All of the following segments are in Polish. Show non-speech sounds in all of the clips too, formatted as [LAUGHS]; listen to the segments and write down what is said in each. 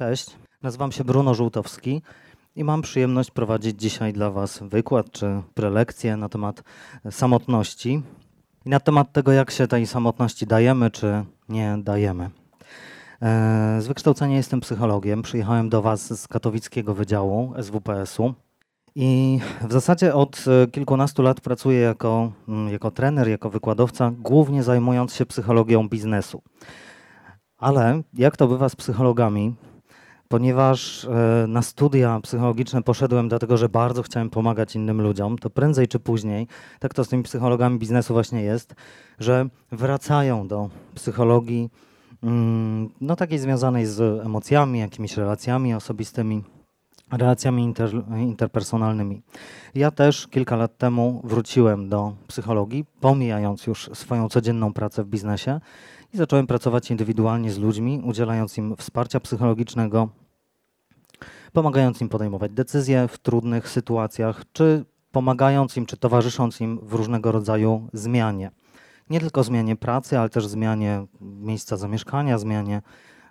Cześć, nazywam się Bruno Żółtowski i mam przyjemność prowadzić dzisiaj dla Was wykład czy prelekcję na temat samotności i na temat tego, jak się tej samotności dajemy czy nie dajemy. E, z wykształcenia jestem psychologiem. Przyjechałem do Was z katowickiego wydziału SWPS-u. I w zasadzie od kilkunastu lat pracuję jako, mm, jako trener, jako wykładowca, głównie zajmując się psychologią biznesu. Ale jak to bywa z psychologami, ponieważ e, na studia psychologiczne poszedłem dlatego, że bardzo chciałem pomagać innym ludziom, to prędzej czy później, tak to z tymi psychologami biznesu właśnie jest, że wracają do psychologii, mm, no takiej związanej z emocjami, jakimiś relacjami osobistymi, relacjami inter, interpersonalnymi. Ja też kilka lat temu wróciłem do psychologii, pomijając już swoją codzienną pracę w biznesie i zacząłem pracować indywidualnie z ludźmi, udzielając im wsparcia psychologicznego, pomagając im podejmować decyzje w trudnych sytuacjach, czy pomagając im, czy towarzysząc im w różnego rodzaju zmianie. Nie tylko zmianie pracy, ale też zmianie miejsca zamieszkania, zmianie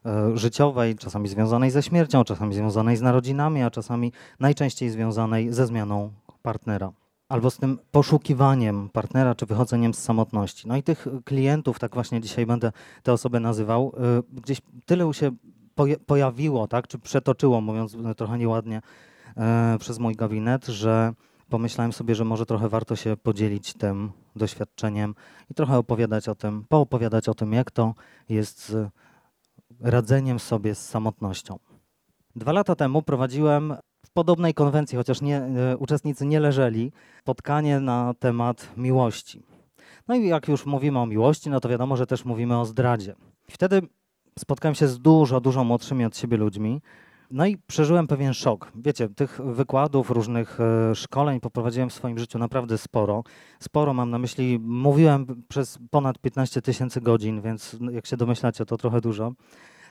e, życiowej, czasami związanej ze śmiercią, czasami związanej z narodzinami, a czasami najczęściej związanej ze zmianą partnera albo z tym poszukiwaniem partnera czy wychodzeniem z samotności. No i tych klientów, tak właśnie dzisiaj będę te osoby nazywał, y, gdzieś tyle się pojawiło, tak, czy przetoczyło, mówiąc trochę nieładnie, e, przez mój gabinet, że pomyślałem sobie, że może trochę warto się podzielić tym doświadczeniem i trochę opowiadać o tym, poopowiadać o tym, jak to jest z radzeniem sobie z samotnością. Dwa lata temu prowadziłem podobnej konwencji, chociaż nie, e, uczestnicy nie leżeli, spotkanie na temat miłości. No i jak już mówimy o miłości, no to wiadomo, że też mówimy o zdradzie. Wtedy spotkałem się z dużo, dużo młodszymi od siebie ludźmi, no i przeżyłem pewien szok. Wiecie, tych wykładów, różnych e, szkoleń poprowadziłem w swoim życiu naprawdę sporo. Sporo mam na myśli, mówiłem przez ponad 15 tysięcy godzin, więc jak się domyślacie, to trochę dużo.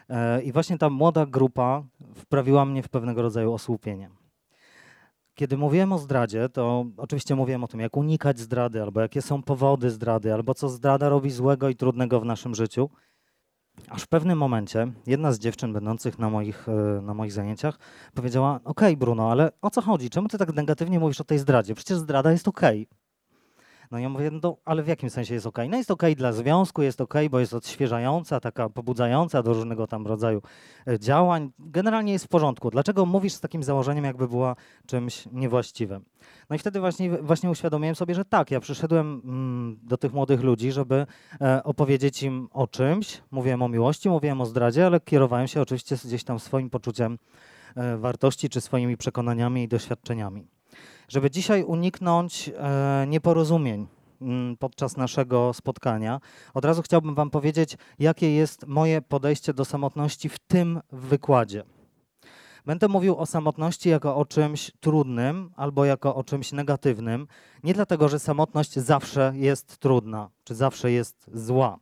E, I właśnie ta młoda grupa wprawiła mnie w pewnego rodzaju osłupienie. Kiedy mówiłem o zdradzie, to oczywiście mówiłem o tym, jak unikać zdrady, albo jakie są powody zdrady, albo co zdrada robi złego i trudnego w naszym życiu. Aż w pewnym momencie jedna z dziewczyn będących na moich, e, na moich zajęciach powiedziała: "Okej, okay, Bruno, ale o co chodzi? Czemu ty tak negatywnie mówisz o tej zdradzie? Przecież zdrada jest okej. Okay. No ja mówię, no ale w jakim sensie jest ok? No jest ok dla związku, jest ok, bo jest odświeżająca, taka pobudzająca do różnego tam rodzaju e, działań. Generalnie jest w porządku. Dlaczego mówisz z takim założeniem, jakby była czymś niewłaściwym? No i wtedy właśnie, właśnie uświadomiłem sobie, że tak, ja przyszedłem mm, do tych młodych ludzi, żeby e, opowiedzieć im o czymś. Mówiłem o miłości, mówiłem o zdradzie, ale kierowałem się oczywiście gdzieś tam swoim poczuciem e, wartości czy swoimi przekonaniami i doświadczeniami żeby dzisiaj uniknąć e, nieporozumień mm, podczas naszego spotkania, od razu chciałbym Wam powiedzieć, jakie jest moje podejście do samotności w tym wykładzie. Będę mówił o samotności jako o czymś trudnym albo jako o czymś negatywnym, nie dlatego, że samotność zawsze jest trudna czy zawsze jest zła,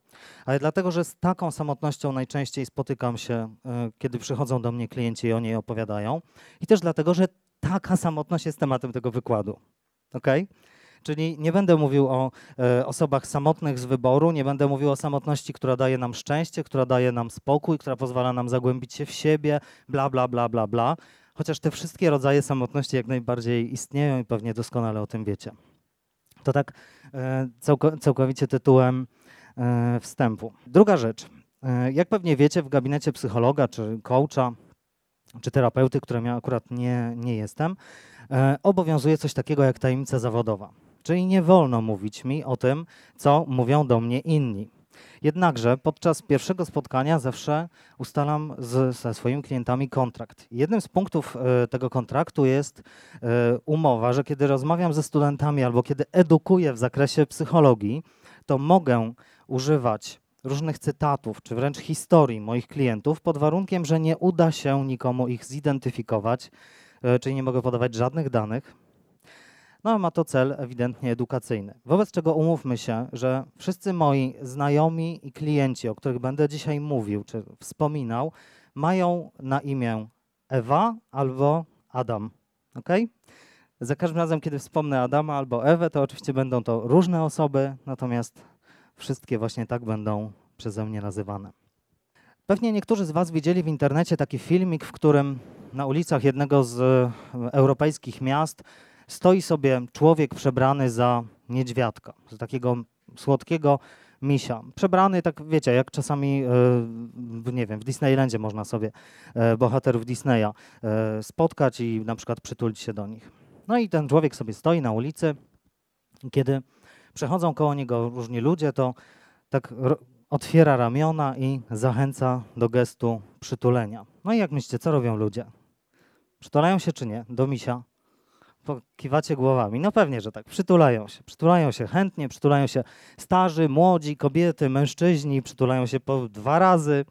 ale dlatego, że z taką samotnością najczęściej spotykam się, e, kiedy przychodzą do mnie klienci i o niej opowiadają, i też dlatego, że taka samotność jest tematem tego wykładu. ok? Czyli nie będę mówił o e, osobach samotnych z wyboru, nie będę mówił o samotności, która daje nam szczęście, która daje nam spokój, która pozwala nam zagłębić się w siebie, bla, bla, bla, bla, bla. Chociaż te wszystkie rodzaje samotności jak najbardziej istnieją i pewnie doskonale o tym wiecie. To tak e, całkowicie tytułem e, wstępu. Druga rzecz. E, jak pewnie wiecie, w gabinecie psychologa czy coacha czy terapeuty, którym ja akurat nie, nie jestem, e, obowiązuje coś takiego jak tajemnica zawodowa. Czyli nie wolno mówić mi o tym, co mówią do mnie inni. Jednakże podczas pierwszego spotkania zawsze ustalam z, ze swoimi klientami kontrakt. Jednym z punktów e, tego kontraktu jest e, umowa, że kiedy rozmawiam ze studentami albo kiedy edukuję w zakresie psychologii, to mogę używać różnych cytatów, czy wręcz historii moich klientów, pod warunkiem, że nie uda się nikomu ich zidentyfikować, e, czyli nie mogę podawać żadnych danych. No, ma to cel ewidentnie edukacyjny. Wobec czego umówmy się, że wszyscy moi znajomi i klienci, o których będę dzisiaj mówił czy wspominał, mają na imię Ewa albo Adam. Ok? Za każdym razem, kiedy wspomnę Adama albo Ewę, to oczywiście będą to różne osoby, natomiast Wszystkie właśnie tak będą przeze mnie nazywane. Pewnie niektórzy z Was widzieli w internecie taki filmik, w którym na ulicach jednego z e, europejskich miast stoi sobie człowiek przebrany za niedźwiadka, za takiego słodkiego misia. Przebrany, tak wiecie, jak czasami, e, w, nie wiem, w Disneylandzie można sobie e, bohaterów Disneya spotkać i na przykład przytulić się do nich. No i ten człowiek sobie stoi na ulicy. Kiedy przechodzą koło niego różni ludzie, to tak otwiera ramiona i zachęca do gestu przytulenia. No i jak myślicie, co robią ludzie? Przytulają się czy nie do misia? Kiwacie głowami. No pewnie, że tak. Przytulają się. Przytulają się chętnie, przytulają się starzy, młodzi, kobiety, mężczyźni, przytulają się po dwa razy.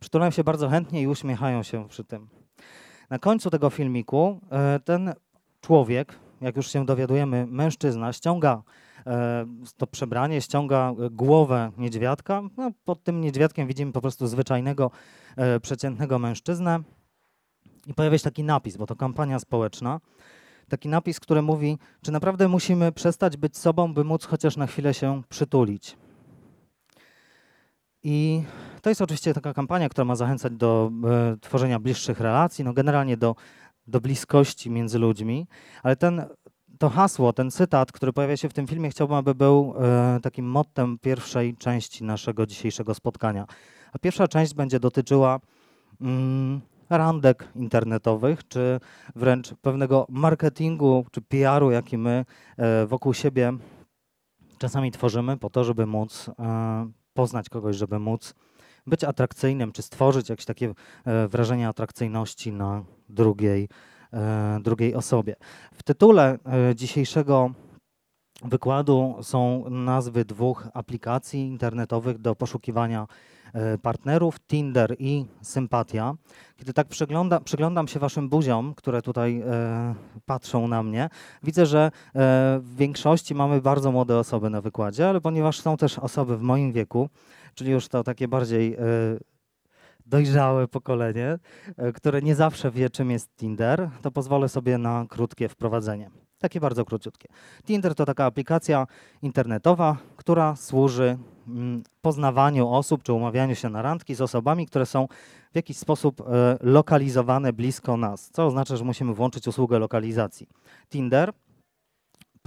Przytulają się bardzo chętnie i uśmiechają się przy tym. Na końcu tego filmiku e, ten człowiek, jak już się dowiadujemy, mężczyzna, ściąga to przebranie, ściąga głowę niedźwiadka. No, pod tym niedźwiadkiem widzimy po prostu zwyczajnego, e, przeciętnego mężczyznę. I pojawia się taki napis, bo to kampania społeczna taki napis, który mówi, czy naprawdę musimy przestać być sobą, by móc chociaż na chwilę się przytulić. I to jest oczywiście taka kampania, która ma zachęcać do e, tworzenia bliższych relacji, no generalnie do, do bliskości między ludźmi, ale ten, to hasło, ten cytat, który pojawia się w tym filmie, chciałbym, aby był e, takim mottem pierwszej części naszego dzisiejszego spotkania. A pierwsza część będzie dotyczyła mm, randek internetowych, czy wręcz pewnego marketingu czy PR-u, jaki my e, wokół siebie czasami tworzymy po to, żeby móc e, poznać kogoś, żeby móc być atrakcyjnym, czy stworzyć jakieś takie wrażenie atrakcyjności na drugiej, drugiej osobie. W tytule dzisiejszego wykładu są nazwy dwóch aplikacji internetowych do poszukiwania E, partnerów, Tinder i Sympatia. Kiedy tak przygląda, przyglądam się waszym buziom, które tutaj e, patrzą na mnie, widzę, że e, w większości mamy bardzo młode osoby na wykładzie, ale ponieważ są też osoby w moim wieku, czyli już to takie bardziej e, dojrzałe pokolenie, e, które nie zawsze wie, czym jest Tinder, to pozwolę sobie na krótkie wprowadzenie. Takie bardzo króciutkie. Tinder to taka aplikacja internetowa, która służy mm, poznawaniu osób czy umawianiu się na randki z osobami, które są w jakiś sposób e, lokalizowane blisko nas, co oznacza, że musimy włączyć usługę lokalizacji. Tinder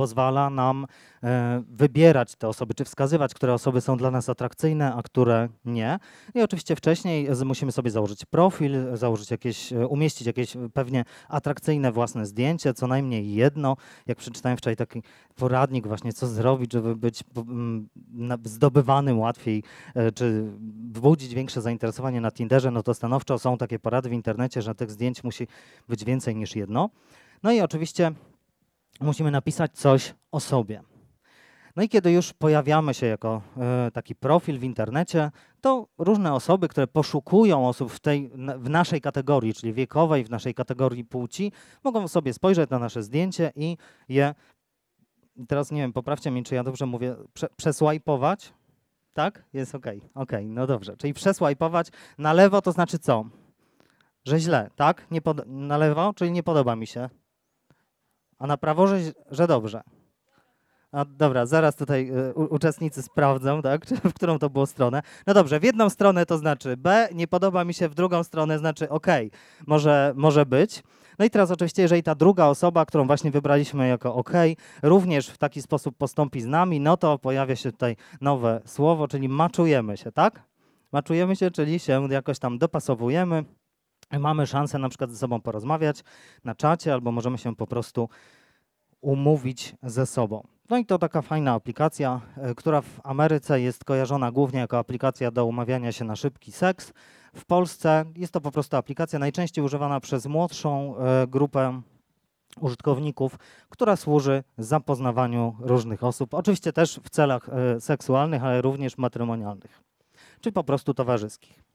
pozwala nam e, wybierać te osoby, czy wskazywać, które osoby są dla nas atrakcyjne, a które nie. I oczywiście wcześniej musimy sobie założyć profil, założyć jakieś, e, umieścić jakieś pewnie atrakcyjne własne zdjęcie, co najmniej jedno. Jak przeczytałem wczoraj taki poradnik właśnie, co zrobić, żeby być zdobywanym łatwiej, e, czy wzbudzić większe zainteresowanie na Tinderze, no to stanowczo są takie porady w internecie, że tych zdjęć musi być więcej niż jedno. No i oczywiście musimy napisać coś o sobie. No i kiedy już pojawiamy się jako e, taki profil w internecie, to różne osoby, które poszukują osób w, tej, w naszej kategorii, czyli wiekowej, w naszej kategorii płci, mogą sobie spojrzeć na nasze zdjęcie i je, teraz nie wiem, poprawcie mnie, czy ja dobrze mówię, prze, przesłajpować. Tak? Jest ok. Ok, no dobrze. Czyli przesłajpować na lewo to znaczy co? Że źle, tak? Nie na lewo, czyli nie podoba mi się a na prawo, że, dobrze. Dobra, zaraz tutaj y, uczestnicy sprawdzą, tak, [LAUGHS] w którą to było stronę. No dobrze, w jedną stronę to znaczy B, nie podoba mi się, w drugą stronę znaczy OK, może, może być. No i teraz oczywiście, jeżeli ta druga osoba, którą właśnie wybraliśmy jako OK, również w taki sposób postąpi z nami, no to pojawia się tutaj nowe słowo, czyli maczujemy się, tak? Maczujemy się, czyli się jakoś tam dopasowujemy mamy szansę na przykład ze sobą porozmawiać na czacie, albo możemy się po prostu umówić ze sobą. No i to taka fajna aplikacja, e, która w Ameryce jest kojarzona głównie jako aplikacja do umawiania się na szybki seks. W Polsce jest to po prostu aplikacja najczęściej używana przez młodszą e, grupę użytkowników, która służy zapoznawaniu różnych osób, oczywiście też w celach e, seksualnych, ale również matrymonialnych, czy po prostu towarzyskich.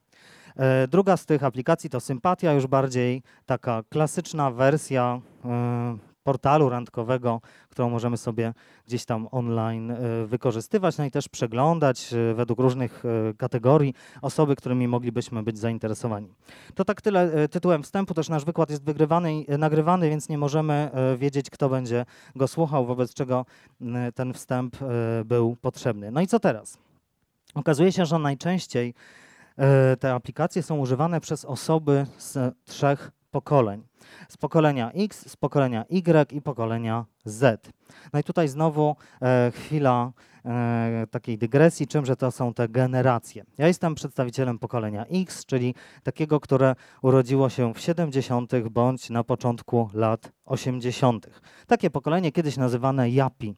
E, druga z tych aplikacji to Sympatia, już bardziej taka klasyczna wersja e, portalu randkowego, którą możemy sobie gdzieś tam online e, wykorzystywać, no i też przeglądać według różnych kategorii osoby, którymi moglibyśmy być zainteresowani. To tak tyle tytułem wstępu, też nasz wykład jest wygrywany, nagrywany, więc nie możemy wiedzieć, kto będzie go słuchał, wobec czego ten wstęp był potrzebny. No i co teraz? Okazuje się, że najczęściej te aplikacje są używane przez osoby z trzech pokoleń. Z pokolenia X, z pokolenia Y i pokolenia Z. No i tutaj znowu e, chwila e, takiej dygresji, czymże to są te generacje. Ja jestem przedstawicielem pokolenia X, czyli takiego, które urodziło się w 70. bądź na początku lat 80. Takie pokolenie kiedyś nazywane Yapi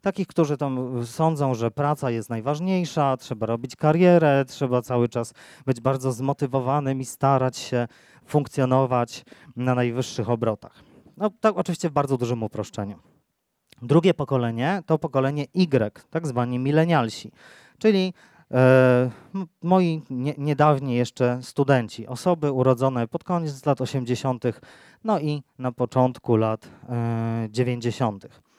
takich, którzy tam sądzą, że praca jest najważniejsza, trzeba robić karierę, trzeba cały czas być bardzo zmotywowanym i starać się funkcjonować na najwyższych obrotach. No tak oczywiście w bardzo dużym uproszczeniu. Drugie pokolenie to pokolenie Y, tak zwani milenialsi, czyli e, moi nie, niedawni jeszcze studenci, osoby urodzone pod koniec lat 80., no i na początku lat e, 90.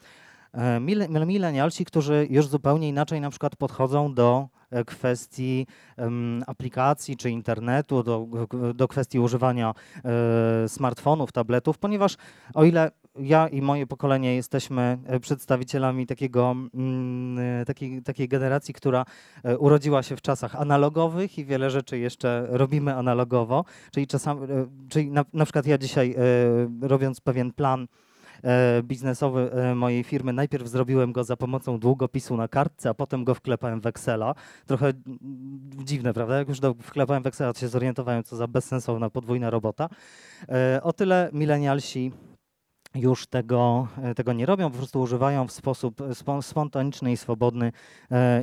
E, milenialsi, którzy już zupełnie inaczej na przykład podchodzą do e, kwestii aplikacji czy internetu, do, do kwestii używania e, smartfonów, tabletów, ponieważ o ile ja i moje pokolenie jesteśmy przedstawicielami takiego, mm, takiej, takiej generacji, która urodziła się w czasach analogowych i wiele rzeczy jeszcze robimy analogowo, czyli czasami, czyli na, na przykład ja dzisiaj robiąc pewien plan, biznesowy e, mojej firmy. Najpierw zrobiłem go za pomocą długopisu na kartce, a potem go wklepałem w Excela. Trochę mm, dziwne, prawda? Jak już wklepałem w Excela, to się zorientowałem, co za bezsensowna podwójna robota. E, o tyle milenialsi już tego, tego nie robią, po prostu używają w sposób spontaniczny i swobodny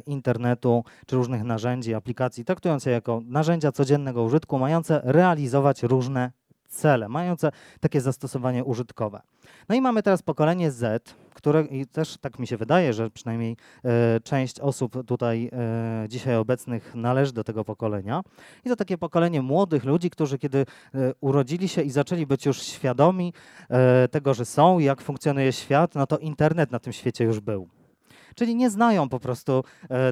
internetu czy różnych narzędzi, aplikacji, traktując je jako narzędzia codziennego użytku, mające realizować różne cele, mające takie zastosowanie użytkowe. No i mamy teraz pokolenie Z, które i też tak mi się wydaje, że przynajmniej e, część osób tutaj e, dzisiaj obecnych należy do tego pokolenia. I to takie pokolenie młodych ludzi, którzy kiedy e, urodzili się i zaczęli być już świadomi tego, że są, jak funkcjonuje świat, no to internet na tym świecie już był. Czyli nie znają po prostu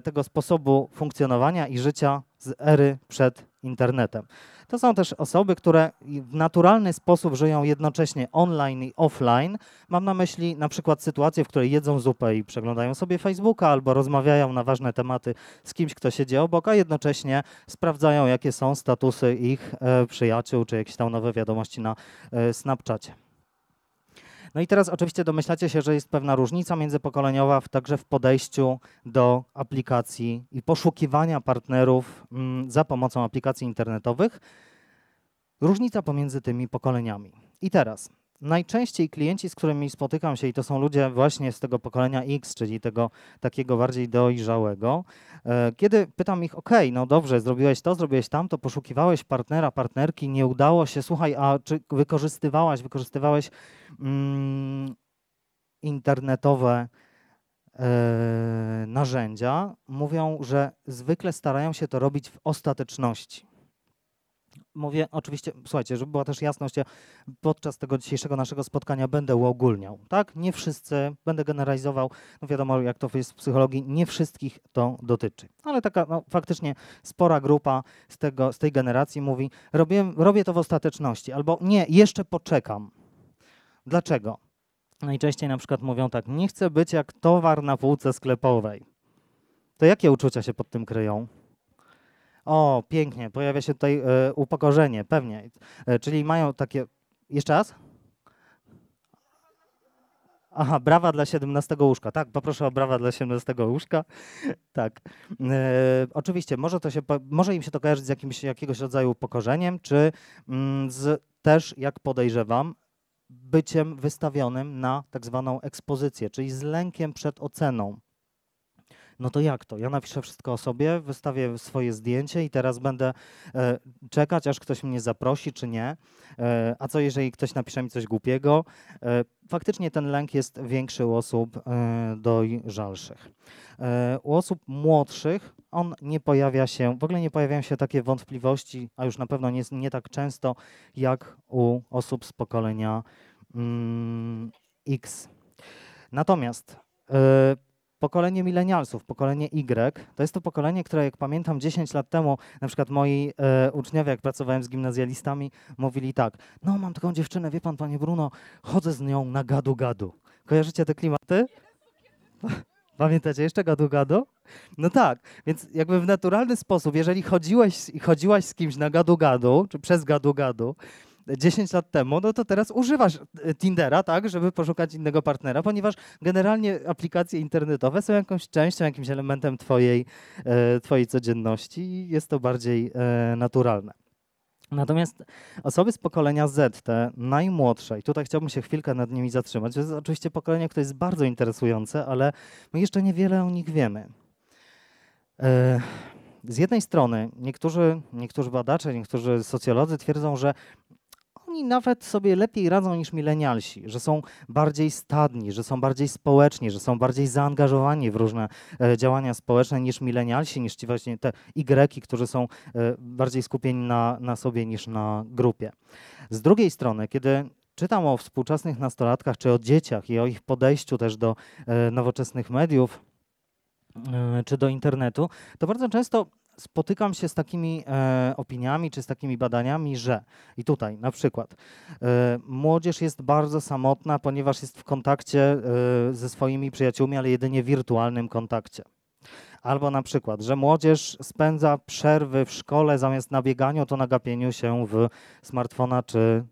tego sposobu funkcjonowania i życia z ery przed internetem. To są też osoby, które w naturalny sposób żyją jednocześnie online i offline. Mam na myśli na przykład sytuację, w której jedzą zupę i przeglądają sobie Facebooka albo rozmawiają na ważne tematy z kimś, kto siedzi obok, a jednocześnie sprawdzają, jakie są statusy ich e, przyjaciół czy jakieś tam nowe wiadomości na e, Snapchacie. No i teraz oczywiście domyślacie się, że jest pewna różnica międzypokoleniowa także w podejściu do aplikacji i poszukiwania partnerów mm, za pomocą aplikacji internetowych. Różnica pomiędzy tymi pokoleniami. I teraz najczęściej klienci, z którymi spotykam się, i to są ludzie właśnie z tego pokolenia X, czyli tego takiego bardziej dojrzałego, e, kiedy pytam ich, OK, no dobrze, zrobiłeś to, zrobiłeś tamto, poszukiwałeś partnera, partnerki, nie udało się, słuchaj, a czy wykorzystywałaś, wykorzystywałeś mm, internetowe e, narzędzia, mówią, że zwykle starają się to robić w ostateczności mówię oczywiście, słuchajcie, żeby była też jasność, ja podczas tego dzisiejszego naszego spotkania będę uogólniał, tak? Nie wszyscy, będę generalizował, no wiadomo jak to jest w psychologii, nie wszystkich to dotyczy. Ale taka no, faktycznie spora grupa z, tego, z tej generacji mówi, robię, robię to w ostateczności, albo nie, jeszcze poczekam. Dlaczego? Najczęściej na przykład mówią tak, nie chcę być jak towar na półce sklepowej. To jakie uczucia się pod tym kryją? O, pięknie, pojawia się tutaj e, upokorzenie, pewnie. E, czyli mają takie. Jeszcze raz? Aha, brawa dla 17 łóżka. Tak, poproszę o brawa dla 17 łóżka. tak. E, oczywiście, może, to się, może im się to kojarzyć z jakimś, jakiegoś rodzaju upokorzeniem, czy mm, z też, jak podejrzewam, byciem wystawionym na tak zwaną ekspozycję, czyli z lękiem przed oceną no to jak to? Ja napiszę wszystko o sobie, wystawię swoje zdjęcie i teraz będę e, czekać, aż ktoś mnie zaprosi, czy nie. E, a co jeżeli ktoś napisze mi coś głupiego? E, faktycznie ten lęk jest większy u osób e, dojrzalszych. E, u osób młodszych on nie pojawia się, w ogóle nie pojawiają się takie wątpliwości, a już na pewno nie, nie tak często jak u osób z pokolenia mm, X. Natomiast e, pokolenie milenialsów, pokolenie Y, to jest to pokolenie, które jak pamiętam 10 lat temu, na przykład moi e, uczniowie, jak pracowałem z gimnazjalistami, mówili tak, no mam taką dziewczynę, wie pan, panie Bruno, chodzę z nią na gadu-gadu. Kojarzycie te klimaty? [LAUGHS] Pamiętacie jeszcze gadu-gadu? No tak, więc jakby w naturalny sposób, jeżeli chodziłeś i chodziłaś z kimś na gadu-gadu, czy przez gadu-gadu, 10 lat temu, no to teraz używasz e, Tindera, tak, żeby poszukać innego partnera, ponieważ generalnie aplikacje internetowe są jakąś częścią, jakimś elementem twojej, e, twojej codzienności i jest to bardziej e, naturalne. Natomiast osoby z pokolenia Z, te najmłodsze, i tutaj chciałbym się chwilkę nad nimi zatrzymać, to jest oczywiście pokolenie, które jest bardzo interesujące, ale my jeszcze niewiele o nich wiemy. Z jednej strony niektórzy, niektórzy badacze, niektórzy socjolodzy twierdzą, że oni nawet sobie lepiej radzą niż milenialsi, że są bardziej stadni, że są bardziej społeczni, że są bardziej zaangażowani w różne e, działania społeczne niż milenialsi, niż ci właśnie te Y, którzy są e, bardziej skupieni na, na sobie niż na grupie. Z drugiej strony, kiedy czytam o współczesnych nastolatkach czy o dzieciach i o ich podejściu też do e, nowoczesnych mediów, czy do internetu, to bardzo często spotykam się z takimi e, opiniami czy z takimi badaniami, że i tutaj na przykład e, młodzież jest bardzo samotna, ponieważ jest w kontakcie e, ze swoimi przyjaciółmi, ale jedynie wirtualnym kontakcie. Albo na przykład, że młodzież spędza przerwy w szkole zamiast na bieganiu, to na gapieniu się w smartfona czy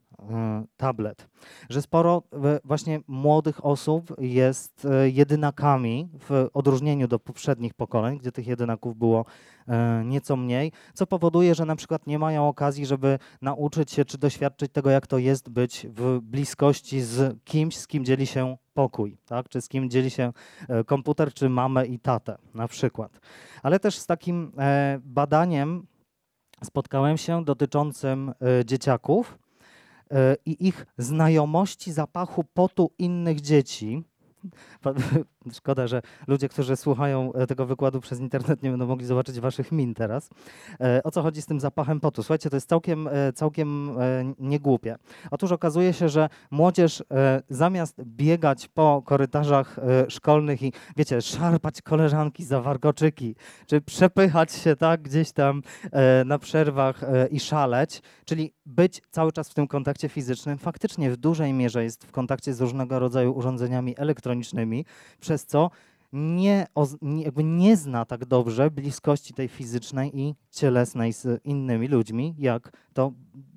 tablet. Że sporo właśnie młodych osób jest e, jedynakami w odróżnieniu do poprzednich pokoleń, gdzie tych jedynaków było e, nieco mniej, co powoduje, że na przykład nie mają okazji, żeby nauczyć się czy doświadczyć tego, jak to jest być w bliskości z kimś, z kim dzieli się pokój, tak? czy z kim dzieli się komputer, czy mamę i tatę na przykład. Ale też z takim badaniem spotkałem się dotyczącym dzieciaków, E, i ich znajomości zapachu potu innych dzieci [LAUGHS] Szkoda, że ludzie, którzy słuchają e, tego wykładu przez internet, nie będą mogli zobaczyć waszych min teraz. E, o co chodzi z tym zapachem potu? Słuchajcie, to jest całkiem, e, całkiem niegłupie. Otóż okazuje się, że młodzież zamiast biegać po korytarzach szkolnych i, wiecie, szarpać koleżanki za warkoczyki, czy przepychać się tak gdzieś tam na przerwach i szaleć, czyli być cały czas w tym kontakcie fizycznym, faktycznie w dużej mierze jest w kontakcie z różnego rodzaju urządzeniami elektronicznymi, przez co nie, jakby nie zna tak dobrze bliskości tej fizycznej i cielesnej z innymi ludźmi, jak to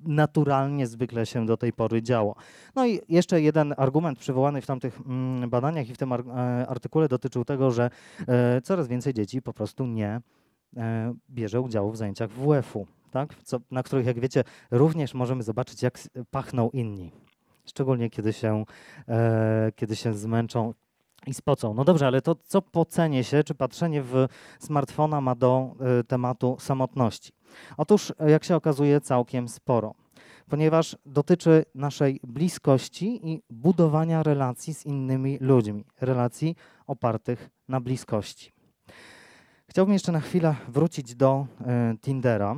naturalnie zwykle się do tej pory działo. No i jeszcze jeden argument przywołany w tamtych mm, badaniach i w tym e, artykule dotyczył tego, że e, coraz więcej dzieci po prostu nie e, bierze udziału w zajęciach WF-u, tak? Co, na których, jak wiecie, również możemy zobaczyć, jak pachną inni. Szczególnie kiedy się, kiedy się zmęczą i spocą. No dobrze, ale to co po cenie się, czy patrzenie w smartfona ma do y, tematu samotności? Otóż, jak się okazuje, całkiem sporo, ponieważ dotyczy naszej bliskości i budowania relacji z innymi ludźmi, relacji opartych na bliskości. Chciałbym jeszcze na chwilę wrócić do y, Tindera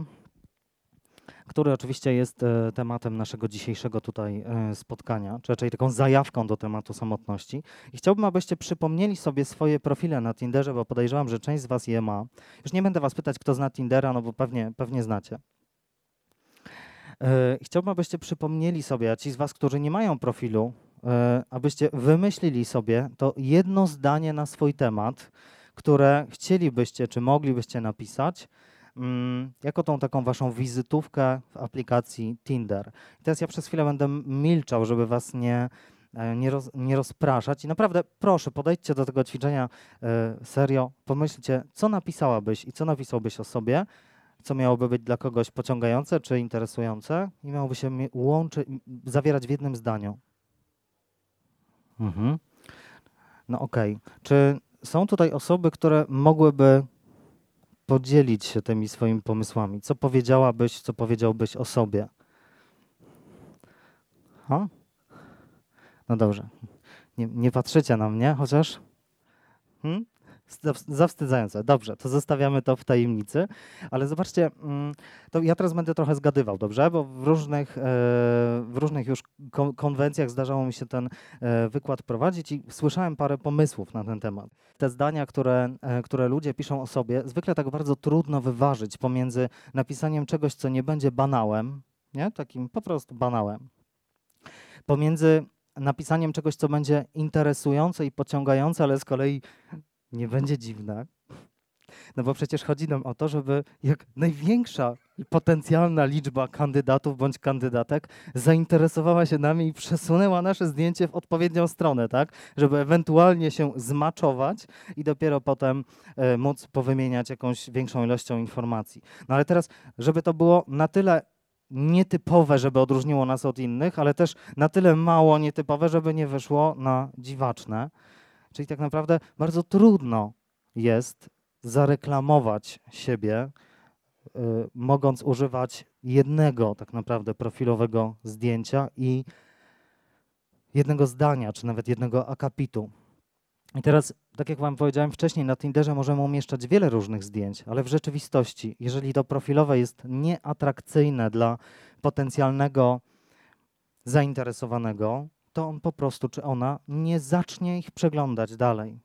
który oczywiście jest e, tematem naszego dzisiejszego tutaj e, spotkania, czy raczej taką zajawką do tematu samotności. I chciałbym, abyście przypomnieli sobie swoje profile na Tinderze, bo podejrzewam, że część z Was je ma. Już nie będę Was pytać, kto zna Tindera, no bo pewnie, pewnie znacie. E, chciałbym, abyście przypomnieli sobie, a ci z Was, którzy nie mają profilu, abyście wymyślili sobie to jedno zdanie na swój temat, które chcielibyście, czy moglibyście napisać, jako tą taką waszą wizytówkę w aplikacji Tinder. I teraz ja przez chwilę będę milczał, żeby was nie, e, nie, roz, nie rozpraszać. I naprawdę proszę, podejdźcie do tego ćwiczenia e, serio, pomyślcie, co napisałabyś i co napisałbyś o sobie, co miałoby być dla kogoś pociągające czy interesujące i miałoby się łączyć, zawierać w jednym zdaniu. Mhm. No okej. Okay. Czy są tutaj osoby, które mogłyby podzielić się tymi swoimi pomysłami. Co powiedziałabyś, co powiedziałbyś o sobie? Ha? No dobrze. Nie, nie patrzycie na mnie, chociaż. Hmm? Zawstydzające. Dobrze, to zostawiamy to w tajemnicy. Ale zobaczcie, mm, to ja teraz będę trochę zgadywał, dobrze? Bo w różnych, e, w różnych już konwencjach zdarzało mi się ten e, wykład prowadzić i słyszałem parę pomysłów na ten temat. Te zdania, które, e, które ludzie piszą o sobie, zwykle tak bardzo trudno wyważyć pomiędzy napisaniem czegoś, co nie będzie banałem, nie? takim po prostu banałem, pomiędzy napisaniem czegoś, co będzie interesujące i pociągające, ale z kolei nie będzie dziwne, no bo przecież chodzi nam o to, żeby jak największa potencjalna liczba kandydatów bądź kandydatek zainteresowała się nami i przesunęła nasze zdjęcie w odpowiednią stronę, tak? Żeby ewentualnie się zmaczować i dopiero potem e, móc powymieniać jakąś większą ilością informacji. No ale teraz, żeby to było na tyle nietypowe, żeby odróżniło nas od innych, ale też na tyle mało nietypowe, żeby nie wyszło na dziwaczne. Czyli tak naprawdę bardzo trudno jest zareklamować siebie, y, mogąc używać jednego tak naprawdę profilowego zdjęcia i jednego zdania, czy nawet jednego akapitu. I teraz, tak jak Wam powiedziałem wcześniej, na Tinderze możemy umieszczać wiele różnych zdjęć, ale w rzeczywistości, jeżeli to profilowe jest nieatrakcyjne dla potencjalnego zainteresowanego, to on po prostu, czy ona nie zacznie ich przeglądać dalej.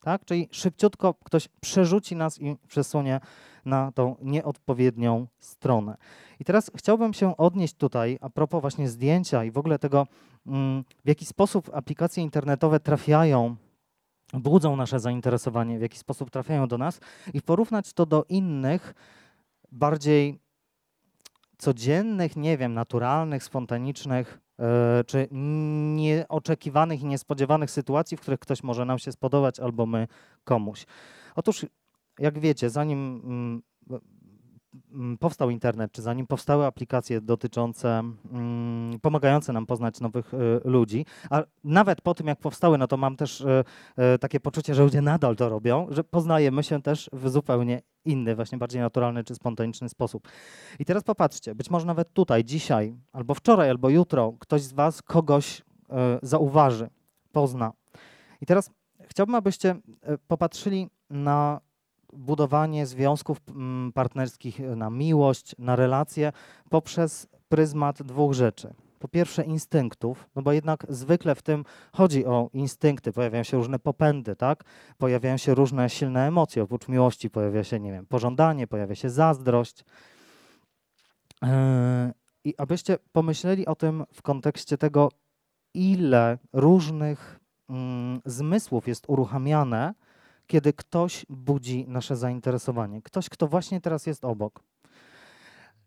Tak? Czyli szybciutko ktoś przerzuci nas i przesunie na tą nieodpowiednią stronę. I teraz chciałbym się odnieść tutaj, a propos właśnie zdjęcia i w ogóle tego, mm, w jaki sposób aplikacje internetowe trafiają, budzą nasze zainteresowanie, w jaki sposób trafiają do nas i porównać to do innych, bardziej codziennych, nie wiem, naturalnych, spontanicznych czy nieoczekiwanych i niespodziewanych sytuacji, w których ktoś może nam się spodobać albo my komuś. Otóż, jak wiecie, zanim mm, powstał internet, czy zanim powstały aplikacje dotyczące, mm, pomagające nam poznać nowych e, ludzi, a nawet po tym, jak powstały, no to mam też e, takie poczucie, że ludzie nadal to robią, że poznajemy się też w zupełnie inny, właśnie bardziej naturalny czy spontaniczny sposób. I teraz popatrzcie, być może nawet tutaj, dzisiaj, albo wczoraj, albo jutro ktoś z Was kogoś zauważy, pozna. I teraz chciałbym, abyście popatrzyli na budowanie związków mm, partnerskich, na miłość, na relacje poprzez pryzmat dwóch rzeczy po pierwsze instynktów, no bo jednak zwykle w tym chodzi o instynkty, pojawiają się różne popędy, tak? Pojawiają się różne silne emocje, oprócz miłości pojawia się, nie wiem, pożądanie, pojawia się zazdrość. Yy, I abyście pomyśleli o tym w kontekście tego, ile różnych mm, zmysłów jest uruchamiane, kiedy ktoś budzi nasze zainteresowanie. Ktoś, kto właśnie teraz jest obok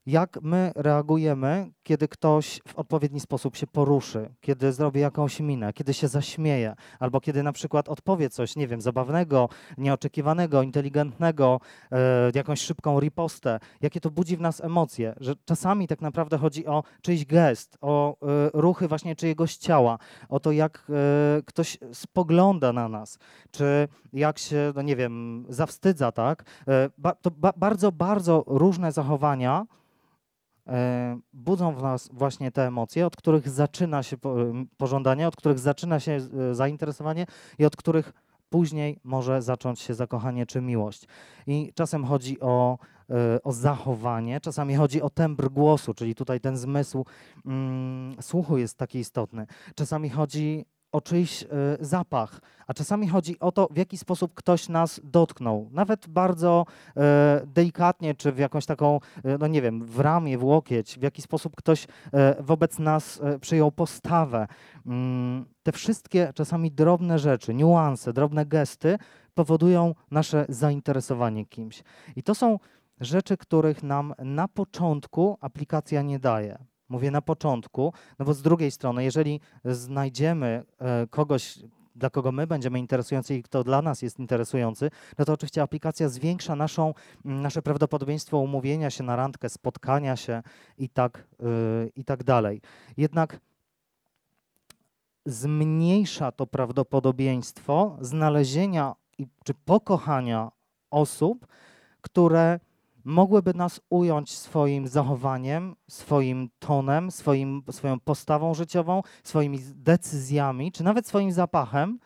jak my reagujemy, kiedy ktoś w odpowiedni sposób się poruszy, kiedy zrobi jakąś minę, kiedy się zaśmieje, albo kiedy na przykład odpowie coś, nie wiem, zabawnego, nieoczekiwanego, inteligentnego, e, jakąś szybką ripostę, jakie to budzi w nas emocje, że czasami tak naprawdę chodzi o czyjś gest, o e, ruchy właśnie czyjegoś ciała, o to, jak e, ktoś spogląda na nas, czy jak się, no nie wiem, zawstydza, tak? Ba, to ba, bardzo, bardzo różne zachowania, budzą w nas właśnie te emocje, od których zaczyna się pożądanie, od których zaczyna się e, zainteresowanie i od których później może zacząć się zakochanie czy miłość. I czasem chodzi o, e, o zachowanie, czasami chodzi o tembr głosu, czyli tutaj ten zmysł mm, słuchu jest taki istotny. Czasami chodzi o czyjś e, zapach, a czasami chodzi o to, w jaki sposób ktoś nas dotknął. Nawet bardzo e, delikatnie, czy w jakąś taką, e, no nie wiem, w ramię, w łokieć, w jaki sposób ktoś wobec nas przyjął postawę. Mm, te wszystkie czasami drobne rzeczy, niuanse, drobne gesty powodują nasze zainteresowanie kimś. I to są rzeczy, których nam na początku aplikacja nie daje. Mówię na początku, no bo z drugiej strony, jeżeli znajdziemy e, kogoś, dla kogo my będziemy interesujący i kto dla nas jest interesujący, no to oczywiście aplikacja zwiększa naszą, nasze prawdopodobieństwo umówienia się na randkę, spotkania się i tak, yy, i tak dalej. Jednak zmniejsza to prawdopodobieństwo znalezienia i, czy pokochania osób, które mogłyby nas ująć swoim zachowaniem, swoim tonem, swoim, swoją postawą życiową, swoimi decyzjami, czy nawet swoim zapachem,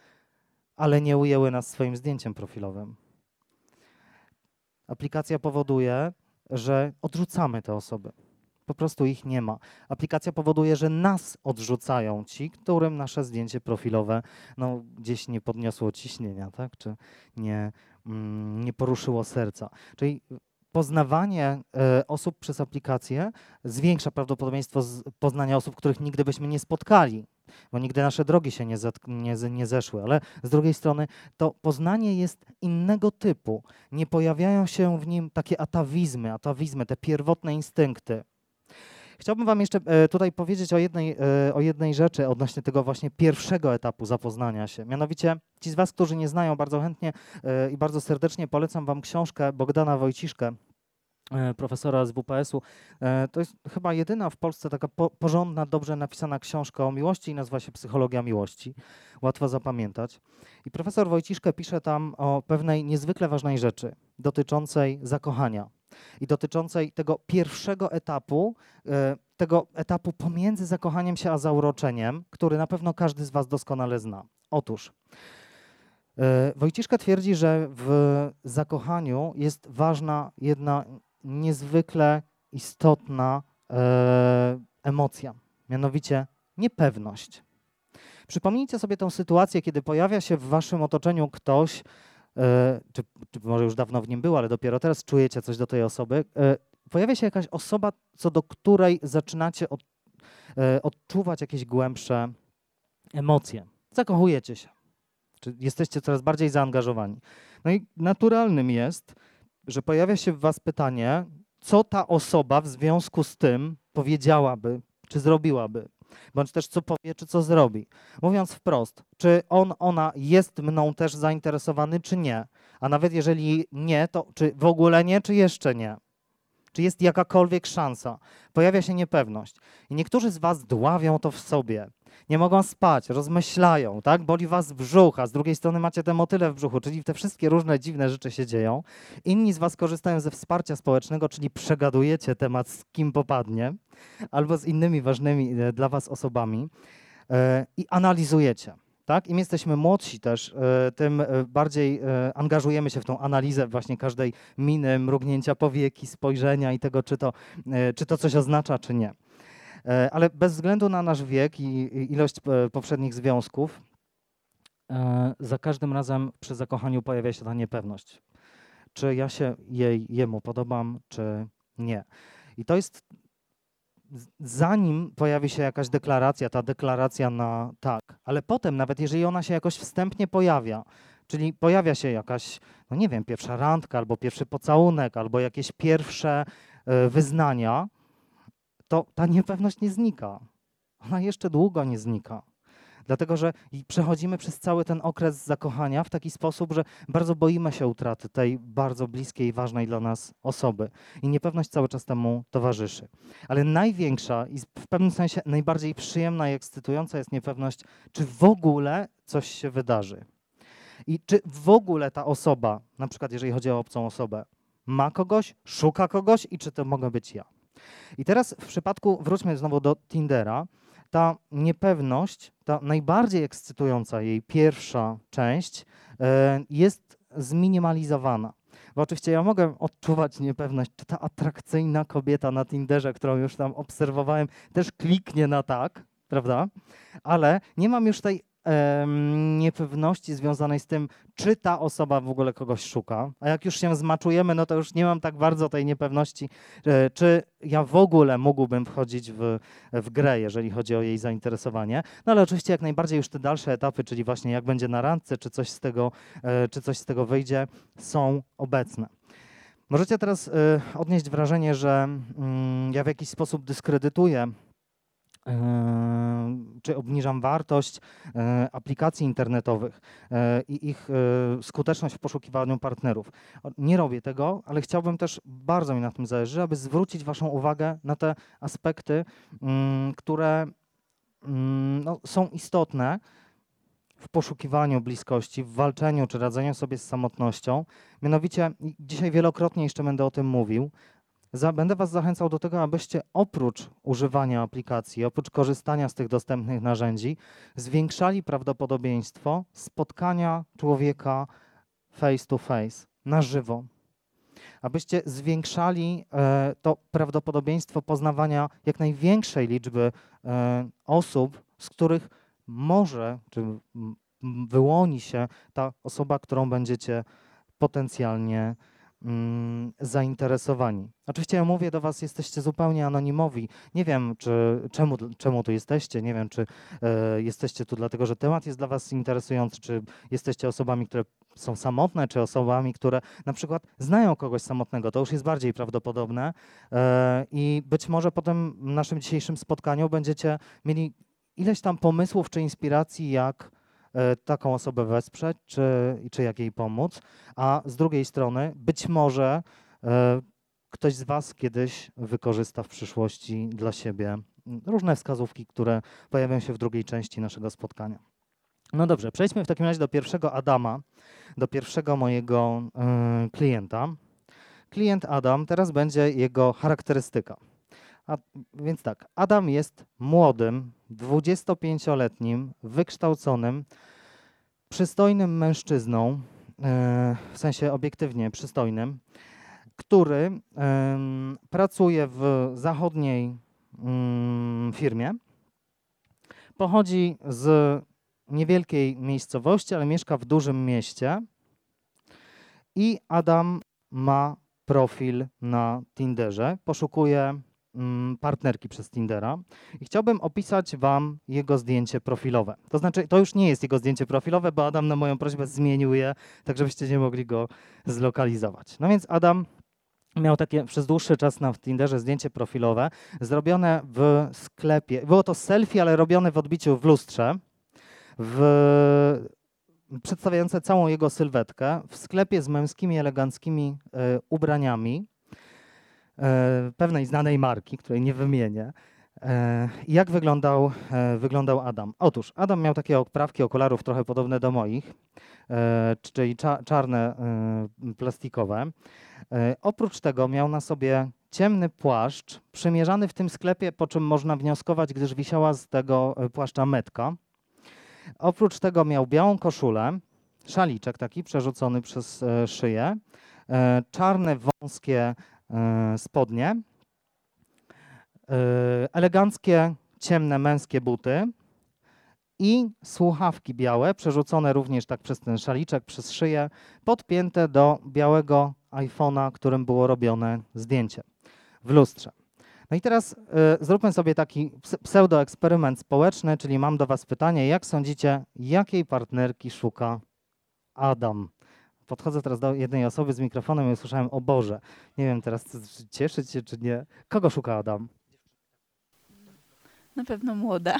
ale nie ujęły nas swoim zdjęciem profilowym. Aplikacja powoduje, że odrzucamy te osoby. Po prostu ich nie ma. Aplikacja powoduje, że nas odrzucają ci, którym nasze zdjęcie profilowe no, gdzieś nie podniosło ciśnienia, tak? czy nie, mm, nie poruszyło serca. Czyli poznawanie e, osób przez aplikację zwiększa prawdopodobieństwo poznania osób, których nigdy byśmy nie spotkali. bo nigdy nasze drogi się nie, nie, nie zeszły, ale z drugiej strony to poznanie jest innego typu. Nie pojawiają się w nim takie atawizmy, atawizmy, te pierwotne instynkty. Chciałbym Wam jeszcze e, tutaj powiedzieć o jednej, e, o jednej rzeczy odnośnie tego właśnie pierwszego etapu zapoznania się. Mianowicie ci z Was, którzy nie znają, bardzo chętnie e, i bardzo serdecznie polecam Wam książkę Bogdana Wojciszkę, profesora z WPS-u. To jest chyba jedyna w Polsce taka po, porządna, dobrze napisana książka o miłości i nazywa się Psychologia Miłości. Łatwo zapamiętać. I profesor Wojciszkę pisze tam o pewnej niezwykle ważnej rzeczy dotyczącej zakochania i dotyczącej tego pierwszego etapu, e, tego etapu pomiędzy zakochaniem się a zauroczeniem, który na pewno każdy z Was doskonale zna. Otóż e, Wojciszka twierdzi, że w zakochaniu jest ważna jedna niezwykle istotna e, emocja, mianowicie niepewność. Przypomnijcie sobie tę sytuację, kiedy pojawia się w waszym otoczeniu ktoś, czy, czy może już dawno w nim był, ale dopiero teraz czujecie coś do tej osoby, e, pojawia się jakaś osoba, co do której zaczynacie od, e, odczuwać jakieś głębsze emocje. Zakochujecie się, czy jesteście coraz bardziej zaangażowani. No i naturalnym jest, że pojawia się w was pytanie, co ta osoba w związku z tym powiedziałaby, czy zrobiłaby bądź też co powie, czy co zrobi. Mówiąc wprost, czy on, ona jest mną też zainteresowany, czy nie. A nawet jeżeli nie, to czy w ogóle nie, czy jeszcze nie. Czy jest jakakolwiek szansa? Pojawia się niepewność. I niektórzy z Was dławią to w sobie nie mogą spać, rozmyślają, tak? Boli was brzuch, a z drugiej strony macie te motyle w brzuchu, czyli te wszystkie różne dziwne rzeczy się dzieją. Inni z was korzystają ze wsparcia społecznego, czyli przegadujecie temat z kim popadnie, albo z innymi ważnymi e, dla was osobami yy, i analizujecie. Tak? Im jesteśmy młodsi też, e, tym bardziej angażujemy się w tą analizę właśnie każdej miny, mrugnięcia powieki, spojrzenia i tego, czy to, czy to coś oznacza, czy nie. E, ale bez względu na nasz wiek i ilość e, poprzednich związków, e, za każdym razem przy zakochaniu pojawia się ta niepewność. Czy ja się jej, jemu podobam, czy nie. I to jest zanim pojawi się jakaś deklaracja, ta deklaracja na tak, ale potem, nawet jeżeli ona się jakoś wstępnie pojawia, czyli pojawia się jakaś, no nie wiem, pierwsza randka, albo pierwszy pocałunek, albo jakieś pierwsze wyznania, to ta niepewność nie znika. Ona jeszcze długo nie znika. Dlatego, że przechodzimy przez cały ten okres zakochania w taki sposób, że bardzo boimy się utraty tej bardzo bliskiej, ważnej dla nas osoby. I niepewność cały czas temu towarzyszy. Ale największa i w pewnym sensie najbardziej przyjemna i ekscytująca jest niepewność, czy w ogóle coś się wydarzy. I czy w ogóle ta osoba, na przykład jeżeli chodzi o obcą osobę, ma kogoś, szuka kogoś i czy to mogę być ja. I teraz w przypadku, wróćmy znowu do Tindera, ta niepewność, ta najbardziej ekscytująca jej pierwsza część e, jest zminimalizowana. Bo oczywiście ja mogę odczuwać niepewność, czy ta atrakcyjna kobieta na Tinderze, którą już tam obserwowałem, też kliknie na tak, prawda? Ale nie mam już tej niepewności związanej z tym, czy ta osoba w ogóle kogoś szuka. A jak już się zmaczujemy, no to już nie mam tak bardzo tej niepewności, e, czy ja w ogóle mógłbym wchodzić w, w grę, jeżeli chodzi o jej zainteresowanie. No ale oczywiście jak najbardziej już te dalsze etapy, czyli właśnie jak będzie na randce, czy coś z tego, e, czy coś z tego wyjdzie, są obecne. Możecie teraz e, odnieść wrażenie, że mm, ja w jakiś sposób dyskredytuję czy obniżam wartość e, aplikacji internetowych e, i ich e, skuteczność w poszukiwaniu partnerów. Nie robię tego, ale chciałbym też, bardzo mi na tym zależy, aby zwrócić Waszą uwagę na te aspekty, mm, które mm, no, są istotne w poszukiwaniu bliskości, w walczeniu czy radzeniu sobie z samotnością. Mianowicie, dzisiaj wielokrotnie jeszcze będę o tym mówił, będę Was zachęcał do tego, abyście oprócz używania aplikacji, oprócz korzystania z tych dostępnych narzędzi, zwiększali prawdopodobieństwo spotkania człowieka face to face, na żywo. Abyście zwiększali e, to prawdopodobieństwo poznawania jak największej liczby e, osób, z których może, czy wyłoni się ta osoba, którą będziecie potencjalnie zainteresowani. Oczywiście ja mówię do Was, jesteście zupełnie anonimowi. Nie wiem, czy, czemu, czemu tu jesteście, nie wiem, czy e, jesteście tu dlatego, że temat jest dla Was interesujący, czy jesteście osobami, które są samotne, czy osobami, które na przykład znają kogoś samotnego. To już jest bardziej prawdopodobne e, i być może po tym naszym dzisiejszym spotkaniu będziecie mieli ileś tam pomysłów czy inspiracji, jak taką osobę wesprzeć, czy, czy jak jej pomóc. A z drugiej strony, być może e, ktoś z Was kiedyś wykorzysta w przyszłości dla siebie różne wskazówki, które pojawią się w drugiej części naszego spotkania. No dobrze, przejdźmy w takim razie do pierwszego Adama, do pierwszego mojego y, klienta. Klient Adam, teraz będzie jego charakterystyka. A, więc tak, Adam jest młodym, 25-letnim, wykształconym, przystojnym mężczyzną, e, w sensie obiektywnie przystojnym, który pracuje w zachodniej mm, firmie. Pochodzi z niewielkiej miejscowości, ale mieszka w dużym mieście. I Adam ma profil na Tinderze. Poszukuje partnerki przez Tindera i chciałbym opisać Wam jego zdjęcie profilowe. To znaczy, to już nie jest jego zdjęcie profilowe, bo Adam na moją prośbę zmienił je, tak żebyście nie mogli go zlokalizować. No więc Adam miał takie przez dłuższy czas na Tinderze zdjęcie profilowe, zrobione w sklepie. Było to selfie, ale robione w odbiciu w lustrze, w przedstawiające całą jego sylwetkę w sklepie z męskimi, eleganckimi y, ubraniami. E, pewnej znanej marki, której nie wymienię. E, jak wyglądał, e, wyglądał Adam? Otóż Adam miał takie oprawki okularów trochę podobne do moich, czyli czarne, plastikowe. Oprócz tego miał na sobie ciemny płaszcz, przymierzany w tym sklepie, po czym można wnioskować, gdyż wisiała z tego płaszcza metka. Oprócz tego miał białą koszulę, szaliczek taki przerzucony przez szyję, czarne, wąskie spodnie, e, eleganckie, ciemne męskie buty i słuchawki białe, przerzucone również tak przez ten szaliczek, przez szyję, podpięte do białego iPhone'a, którym było robione zdjęcie w lustrze. No i teraz y, zróbmy sobie taki pseudoeksperyment społeczny, czyli mam do Was pytanie, jak sądzicie, jakiej partnerki szuka Adam? Podchodzę teraz do jednej osoby z mikrofonem i usłyszałem, o Boże, nie wiem teraz, cieszyć się czy nie. Kogo szuka Adam? Na pewno młoda,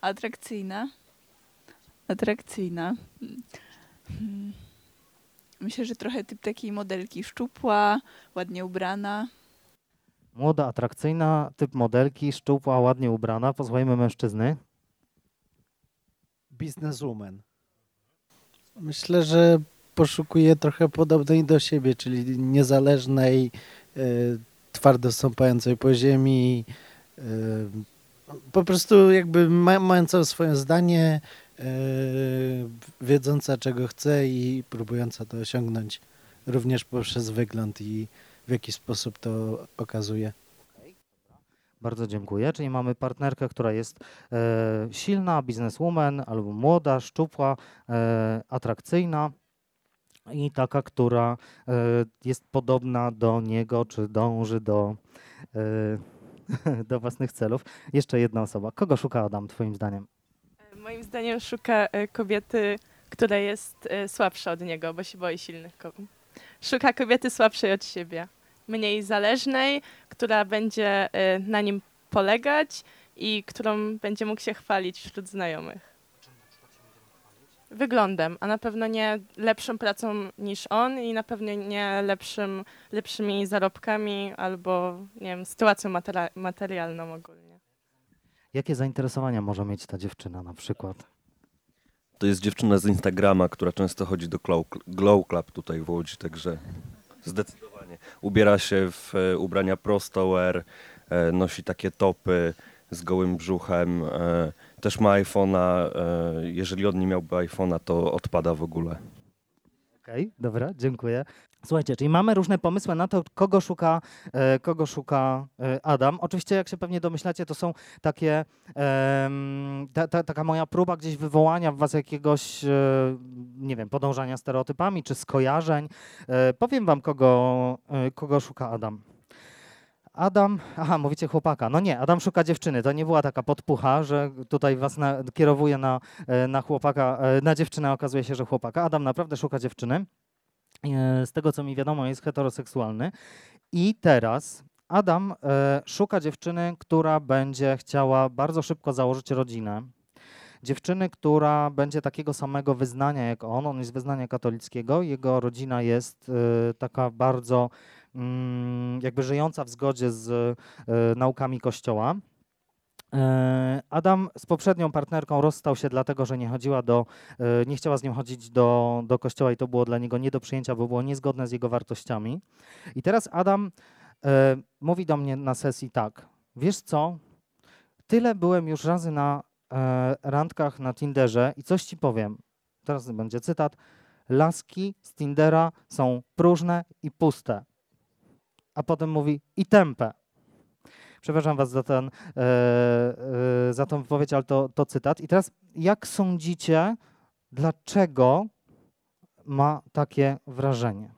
atrakcyjna. Atrakcyjna. Hmm. Myślę, że trochę typ takiej modelki szczupła, ładnie ubrana. Młoda, atrakcyjna, typ modelki, szczupła, ładnie ubrana. Posłuchajmy mężczyzny. Businesswoman. Myślę, że poszukuje trochę podobnej do siebie, czyli niezależnej, e, twardo stąpającej po ziemi, e, po prostu jakby ma, mająca swoje zdanie, e, wiedząca czego chce i próbująca to osiągnąć również poprzez wygląd i w jaki sposób to okazuje. Bardzo dziękuję. Czyli mamy partnerkę, która jest e, silna, bizneswoman albo młoda, szczupła, e, atrakcyjna i taka, która e, jest podobna do niego, czy dąży do, e, [LAUGHS] do własnych celów. Jeszcze jedna osoba. Kogo szuka Adam, Twoim zdaniem? Moim zdaniem szuka e, kobiety, która jest słabsza od niego, bo się boi silnych kobiet. Szuka kobiety słabszej od siebie, mniej zależnej, która będzie na nim polegać i którą będzie mógł się chwalić wśród znajomych wyglądem, a na pewno nie lepszą pracą niż on i na pewno nie lepszym, lepszymi zarobkami albo nie wiem, sytuacją materi materialną ogólnie. Jakie zainteresowania może mieć ta dziewczyna na przykład? To jest dziewczyna z Instagrama, która często chodzi do Glow, Glow Club tutaj w Łodzi, także zdecydowanie. Ubiera się w e, ubrania prosto wear, e, nosi takie topy z gołym brzuchem, e, też ma iPhone'a. E, jeżeli on nie miałby iPhone'a, to odpada w ogóle. Okej, Okej, dobra, dziękuję. Słuchajcie, czyli mamy różne pomysły na to, kogo szuka, e, kogo szuka e, Adam. Oczywiście, jak się pewnie domyślacie, to są takie, em, ta, ta, taka moja próba gdzieś wywołania w was jakiegoś, e, nie wiem, podążania stereotypami czy skojarzeń. E, powiem wam, kogo, e, kogo szuka Adam. Adam, aha, mówicie chłopaka. No nie, Adam szuka dziewczyny. To nie była taka podpucha, że tutaj was na, kierowuje na, e, na chłopaka, e, na dziewczynę, okazuje się, że chłopaka. Adam naprawdę szuka dziewczyny. E, Z tego, co mi wiadomo, jest heteroseksualny. I teraz Adam szuka dziewczyny, która będzie chciała bardzo szybko założyć rodzinę. Dziewczyny, która będzie takiego samego wyznania jak on. On jest wyznania katolickiego. Jego rodzina jest taka bardzo jakby żyjąca w zgodzie z e, naukami Kościoła. E, Adam z poprzednią partnerką rozstał się dlatego, że nie chodziła do, e, nie chciała z nią chodzić do, do kościoła i to było dla niego nie do przyjęcia, bo było niezgodne z jego wartościami. I teraz Adam mówi do mnie na sesji tak, wiesz co, tyle byłem już razy na randkach na Tinderze i coś ci powiem. Teraz będzie cytat. Laski z Tindera są próżne i puste. A potem mówi i tępe. Przepraszam was za, ten, e, e, za tą wypowiedź, ale to, to cytat. I teraz jak sądzicie, dlaczego ma takie wrażenie?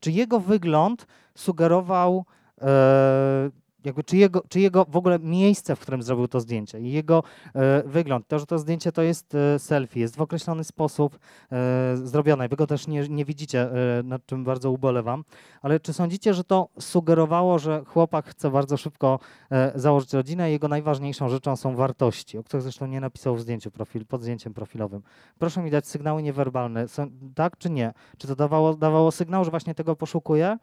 Czy jego wygląd sugerował, e, jakby, czy, jego, czy jego w ogóle miejsce, w którym zrobił to zdjęcie, i jego e, wygląd, to, że to zdjęcie to jest e, selfie, jest w określony sposób e, zrobione. Wy go też nie, nie widzicie, nad czym bardzo ubolewam, ale czy sądzicie, że to sugerowało, że chłopak chce bardzo szybko założyć rodzinę i jego najważniejszą rzeczą są wartości, o których zresztą nie napisał w zdjęciu profil, pod zdjęciem profilowym. Proszę mi dać sygnały niewerbalne, są, tak czy nie? Czy to dawało, dawało sygnał, że właśnie tego poszukuje?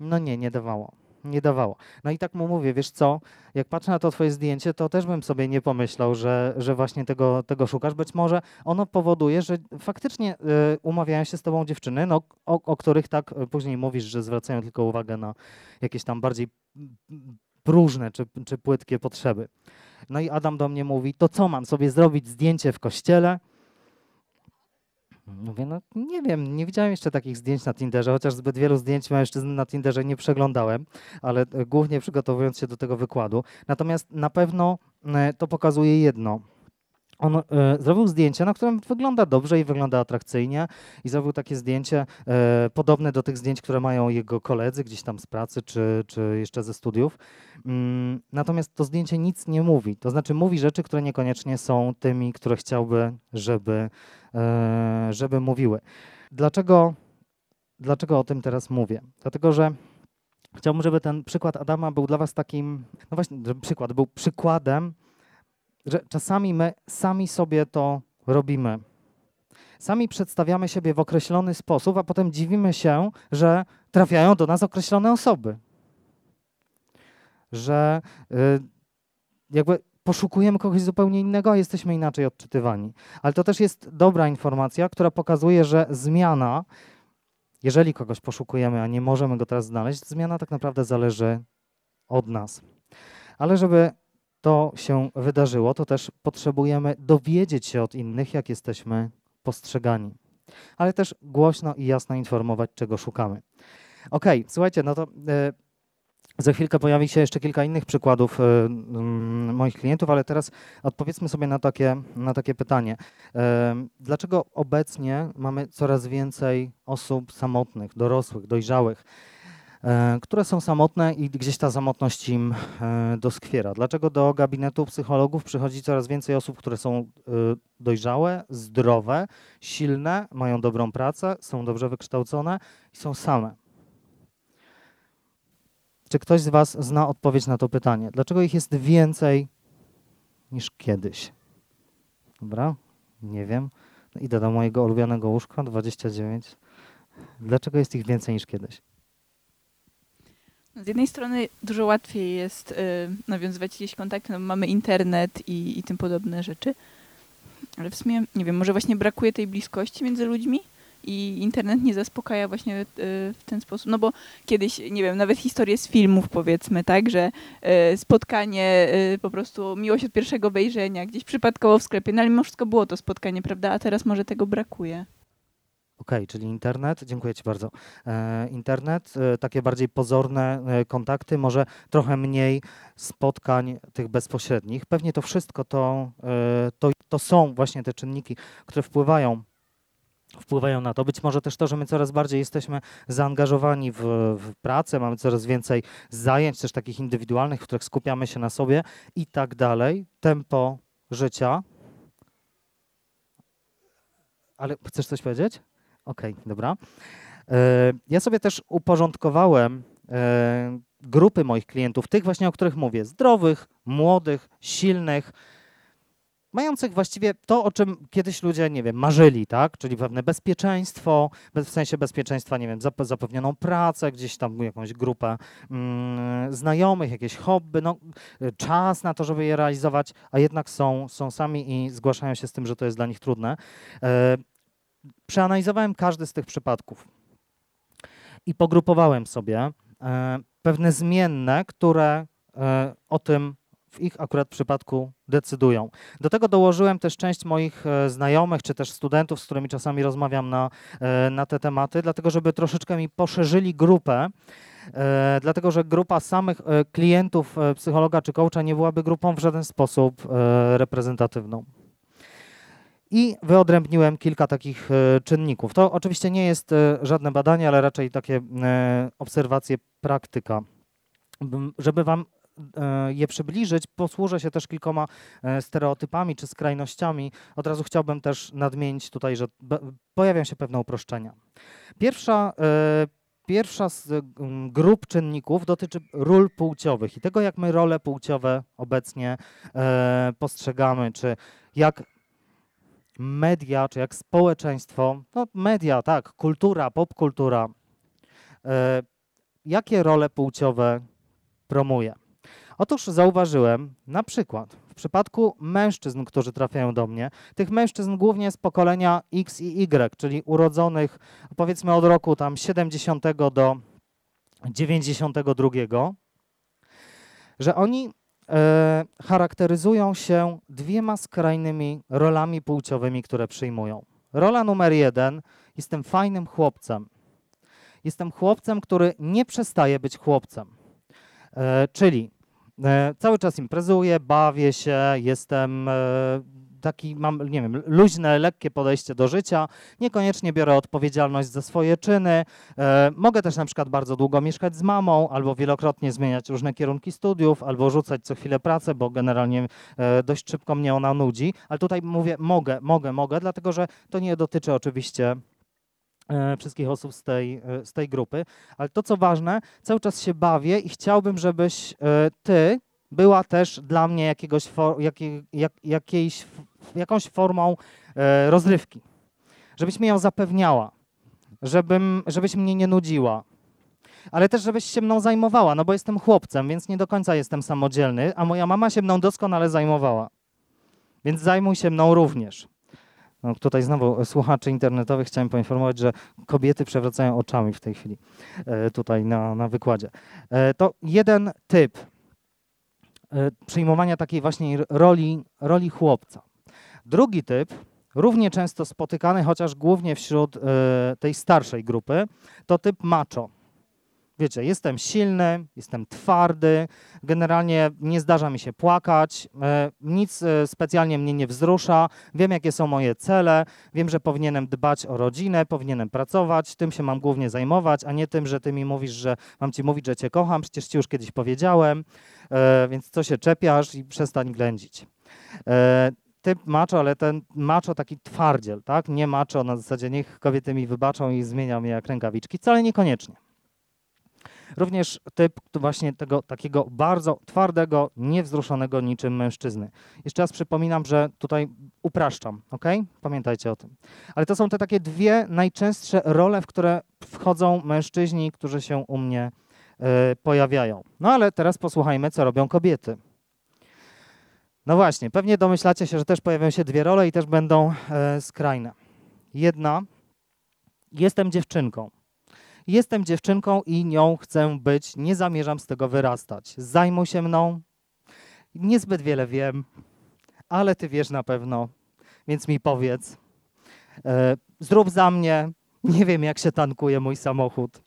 No nie, nie dawało. Nie dawało. No i tak mu mówię, wiesz co, jak patrzę na to twoje zdjęcie, to też bym sobie nie pomyślał, że, że właśnie tego, tego szukasz. Być może ono powoduje, że faktycznie y, umawiają się z tobą dziewczyny, no, o, o których tak y, później mówisz, że zwracają tylko uwagę na jakieś tam bardziej mm, próżne czy, czy płytkie potrzeby. No i Adam do mnie mówi, to co mam sobie zrobić zdjęcie w kościele? Mówię, no nie wiem, nie widziałem jeszcze takich zdjęć na Tinderze, chociaż zbyt wielu zdjęć mężczyzn na Tinderze nie przeglądałem, ale e, głównie przygotowując się do tego wykładu. Natomiast na pewno e, to pokazuje jedno. On e, zrobił zdjęcie, na którym wygląda dobrze i wygląda atrakcyjnie i zrobił takie zdjęcie podobne do tych zdjęć, które mają jego koledzy gdzieś tam z pracy czy, czy jeszcze ze studiów. Mm, natomiast to zdjęcie nic nie mówi, to znaczy mówi rzeczy, które niekoniecznie są tymi, które chciałby, żeby, żeby mówiły. Dlaczego, dlaczego o tym teraz mówię? Dlatego, że chciałbym, żeby ten przykład Adama był dla was takim, no właśnie, żeby przykład był przykładem, że czasami my sami sobie to robimy. Sami przedstawiamy siebie w określony sposób, a potem dziwimy się, że trafiają do nas określone osoby. Że y, jakby poszukujemy kogoś zupełnie innego, a jesteśmy inaczej odczytywani. Ale to też jest dobra informacja, która pokazuje, że zmiana, jeżeli kogoś poszukujemy, a nie możemy go teraz znaleźć, zmiana tak naprawdę zależy od nas. Ale żeby to się wydarzyło, to też potrzebujemy dowiedzieć się od innych, jak jesteśmy postrzegani. Ale też głośno i jasno informować, czego szukamy. Okej, słuchajcie, no to e, za chwilkę pojawi się jeszcze kilka innych przykładów e, moich klientów, ale teraz odpowiedzmy sobie na takie, na takie pytanie. E, dlaczego obecnie mamy coraz więcej osób samotnych, dorosłych, dojrzałych, e, które są samotne i gdzieś ta samotność im doskwiera. Dlaczego do gabinetu psychologów przychodzi coraz więcej osób, które są dojrzałe, zdrowe, silne, mają dobrą pracę, są dobrze wykształcone i są same? Czy ktoś z Was zna odpowiedź na to pytanie? Dlaczego ich jest więcej niż kiedyś? Dobra, nie wiem. Idę do mojego ulubionego łóżka, 29. Dlaczego jest ich więcej niż kiedyś? Z jednej strony dużo łatwiej jest y, nawiązywać jakieś kontakty, no, mamy internet i, i tym podobne rzeczy, ale w sumie, nie wiem, może właśnie brakuje tej bliskości między ludźmi i internet nie zaspokaja właśnie y, w ten sposób, no bo kiedyś, nie wiem, nawet historie z filmów powiedzmy, tak, że y, spotkanie, y, po prostu miłość od pierwszego wejrzenia, gdzieś przypadkowo w sklepie, no ale mimo wszystko było to spotkanie, prawda, a teraz może tego brakuje. Okej, czyli internet, dziękuję Ci bardzo. E, internet, e, takie bardziej pozorne e, kontakty, może trochę mniej spotkań tych bezpośrednich. Pewnie to wszystko to, e, to, to są właśnie te czynniki, które wpływają wpływają na to. Być może też to, że my coraz bardziej jesteśmy zaangażowani w, w pracę, mamy coraz więcej zajęć, też takich indywidualnych, w których skupiamy się na sobie i tak dalej. Tempo życia. Ale chcesz coś powiedzieć? Okej, dobra. E, Ja sobie też uporządkowałem e, grupy moich klientów, tych właśnie, o których mówię, zdrowych, młodych, silnych, mających właściwie to, o czym kiedyś ludzie, nie wiem, marzyli, tak? Czyli pewne bezpieczeństwo, bez- w sensie bezpieczeństwa, nie wiem, zap- zapewnioną pracę, gdzieś tam jakąś grupę mm, znajomych, jakieś hobby, no, czas na to, żeby je realizować, a jednak są, są sami i zgłaszają się z tym, że to jest dla nich trudne. E, Przeanalizowałem każdy z tych przypadków i pogrupowałem sobie e, pewne zmienne, które e, o tym w ich akurat przypadku decydują. Do tego dołożyłem też część moich e, znajomych, czy też studentów, z którymi czasami rozmawiam na, e, na te tematy, dlatego żeby troszeczkę mi poszerzyli grupę, e, dlatego że grupa samych klientów psychologa czy coacha nie byłaby grupą w żaden sposób reprezentatywną. I wyodrębniłem kilka takich czynników. To oczywiście nie jest żadne badanie, ale raczej takie obserwacje praktyka. Żeby Wam je przybliżyć, posłużę się też kilkoma e, stereotypami czy skrajnościami. Od razu chciałbym też nadmienić tutaj, że pojawią się pewne uproszczenia. Pierwsza, e, pierwsza z grup czynników dotyczy ról płciowych i tego, jak my role płciowe obecnie e, postrzegamy, czy jak media, czy jak społeczeństwo, no media, tak, kultura, popkultura, e, jakie role płciowe promuje. Otóż zauważyłem na przykład w przypadku mężczyzn, którzy trafiają do mnie, tych mężczyzn głównie z pokolenia X i Y, czyli urodzonych powiedzmy od roku tam 70 do 92, że oni e, charakteryzują się dwiema skrajnymi rolami płciowymi, które przyjmują. Rola numer jeden, jestem fajnym chłopcem. Jestem chłopcem, który nie przestaje być chłopcem. E, czyli cały czas imprezuję, bawię się, jestem e, taki, mam, nie wiem, luźne, lekkie podejście do życia, niekoniecznie biorę odpowiedzialność za swoje czyny. E, mogę też na przykład bardzo długo mieszkać z mamą, albo wielokrotnie zmieniać różne kierunki studiów, albo rzucać co chwilę pracę, bo generalnie e, dość szybko mnie ona nudzi. Ale tutaj mówię mogę, mogę, mogę, dlatego że to nie dotyczy oczywiście e, wszystkich osób z tej, e, z tej grupy. Ale to, co ważne, cały czas się bawię i chciałbym, żebyś e, ty była też dla mnie jakiegoś for, jakiej, jak, jakiejś, jakąś formą e, rozrywki. Żebyś mi ją zapewniała, żebym, żebyś mnie nie nudziła. Ale też, żebyś się mną zajmowała, no bo jestem chłopcem, więc nie do końca jestem samodzielny, a moja mama się mną doskonale zajmowała. Więc zajmuj się mną również. No, tutaj znowu słuchaczy internetowych chciałem poinformować, że kobiety przewracają oczami w tej chwili e, tutaj na, na wykładzie. E, to jeden typ e, przyjmowania takiej właśnie roli, roli chłopca. Drugi typ, równie często spotykany, chociaż głównie wśród e, tej starszej grupy, to typ macho. Wiecie, jestem silny, jestem twardy, generalnie nie zdarza mi się płakać, e, nic e, specjalnie mnie nie wzrusza, wiem jakie są moje cele, wiem, że powinienem dbać o rodzinę, powinienem pracować, tym się mam głównie zajmować, a nie tym, że ty mi mówisz, że mam ci mówić, że cię kocham, przecież ci już kiedyś powiedziałem, e, więc co się czepiasz i przestań ględzić. Typ macho, ale ten macho taki twardziel, tak? Nie macho na zasadzie niech kobiety mi wybaczą i zmieniam je jak rękawiczki, wcale niekoniecznie. Również typ właśnie tego takiego bardzo twardego, niewzruszonego niczym mężczyzny. Jeszcze raz przypominam, że tutaj upraszczam, ok? Pamiętajcie o tym. Ale to są te takie dwie najczęstsze role, w które wchodzą mężczyźni, którzy się u mnie e, pojawiają. No ale teraz posłuchajmy, co robią kobiety. No właśnie, pewnie domyślacie się, że też pojawią się dwie role i też będą e, skrajne. Jedna, jestem dziewczynką. Jestem dziewczynką i nią chcę być, nie zamierzam z tego wyrastać. Zajmuj się mną. Niezbyt wiele wiem, ale ty wiesz na pewno, więc mi powiedz. E, zrób za mnie, Nie wiem, jak się tankuje mój samochód.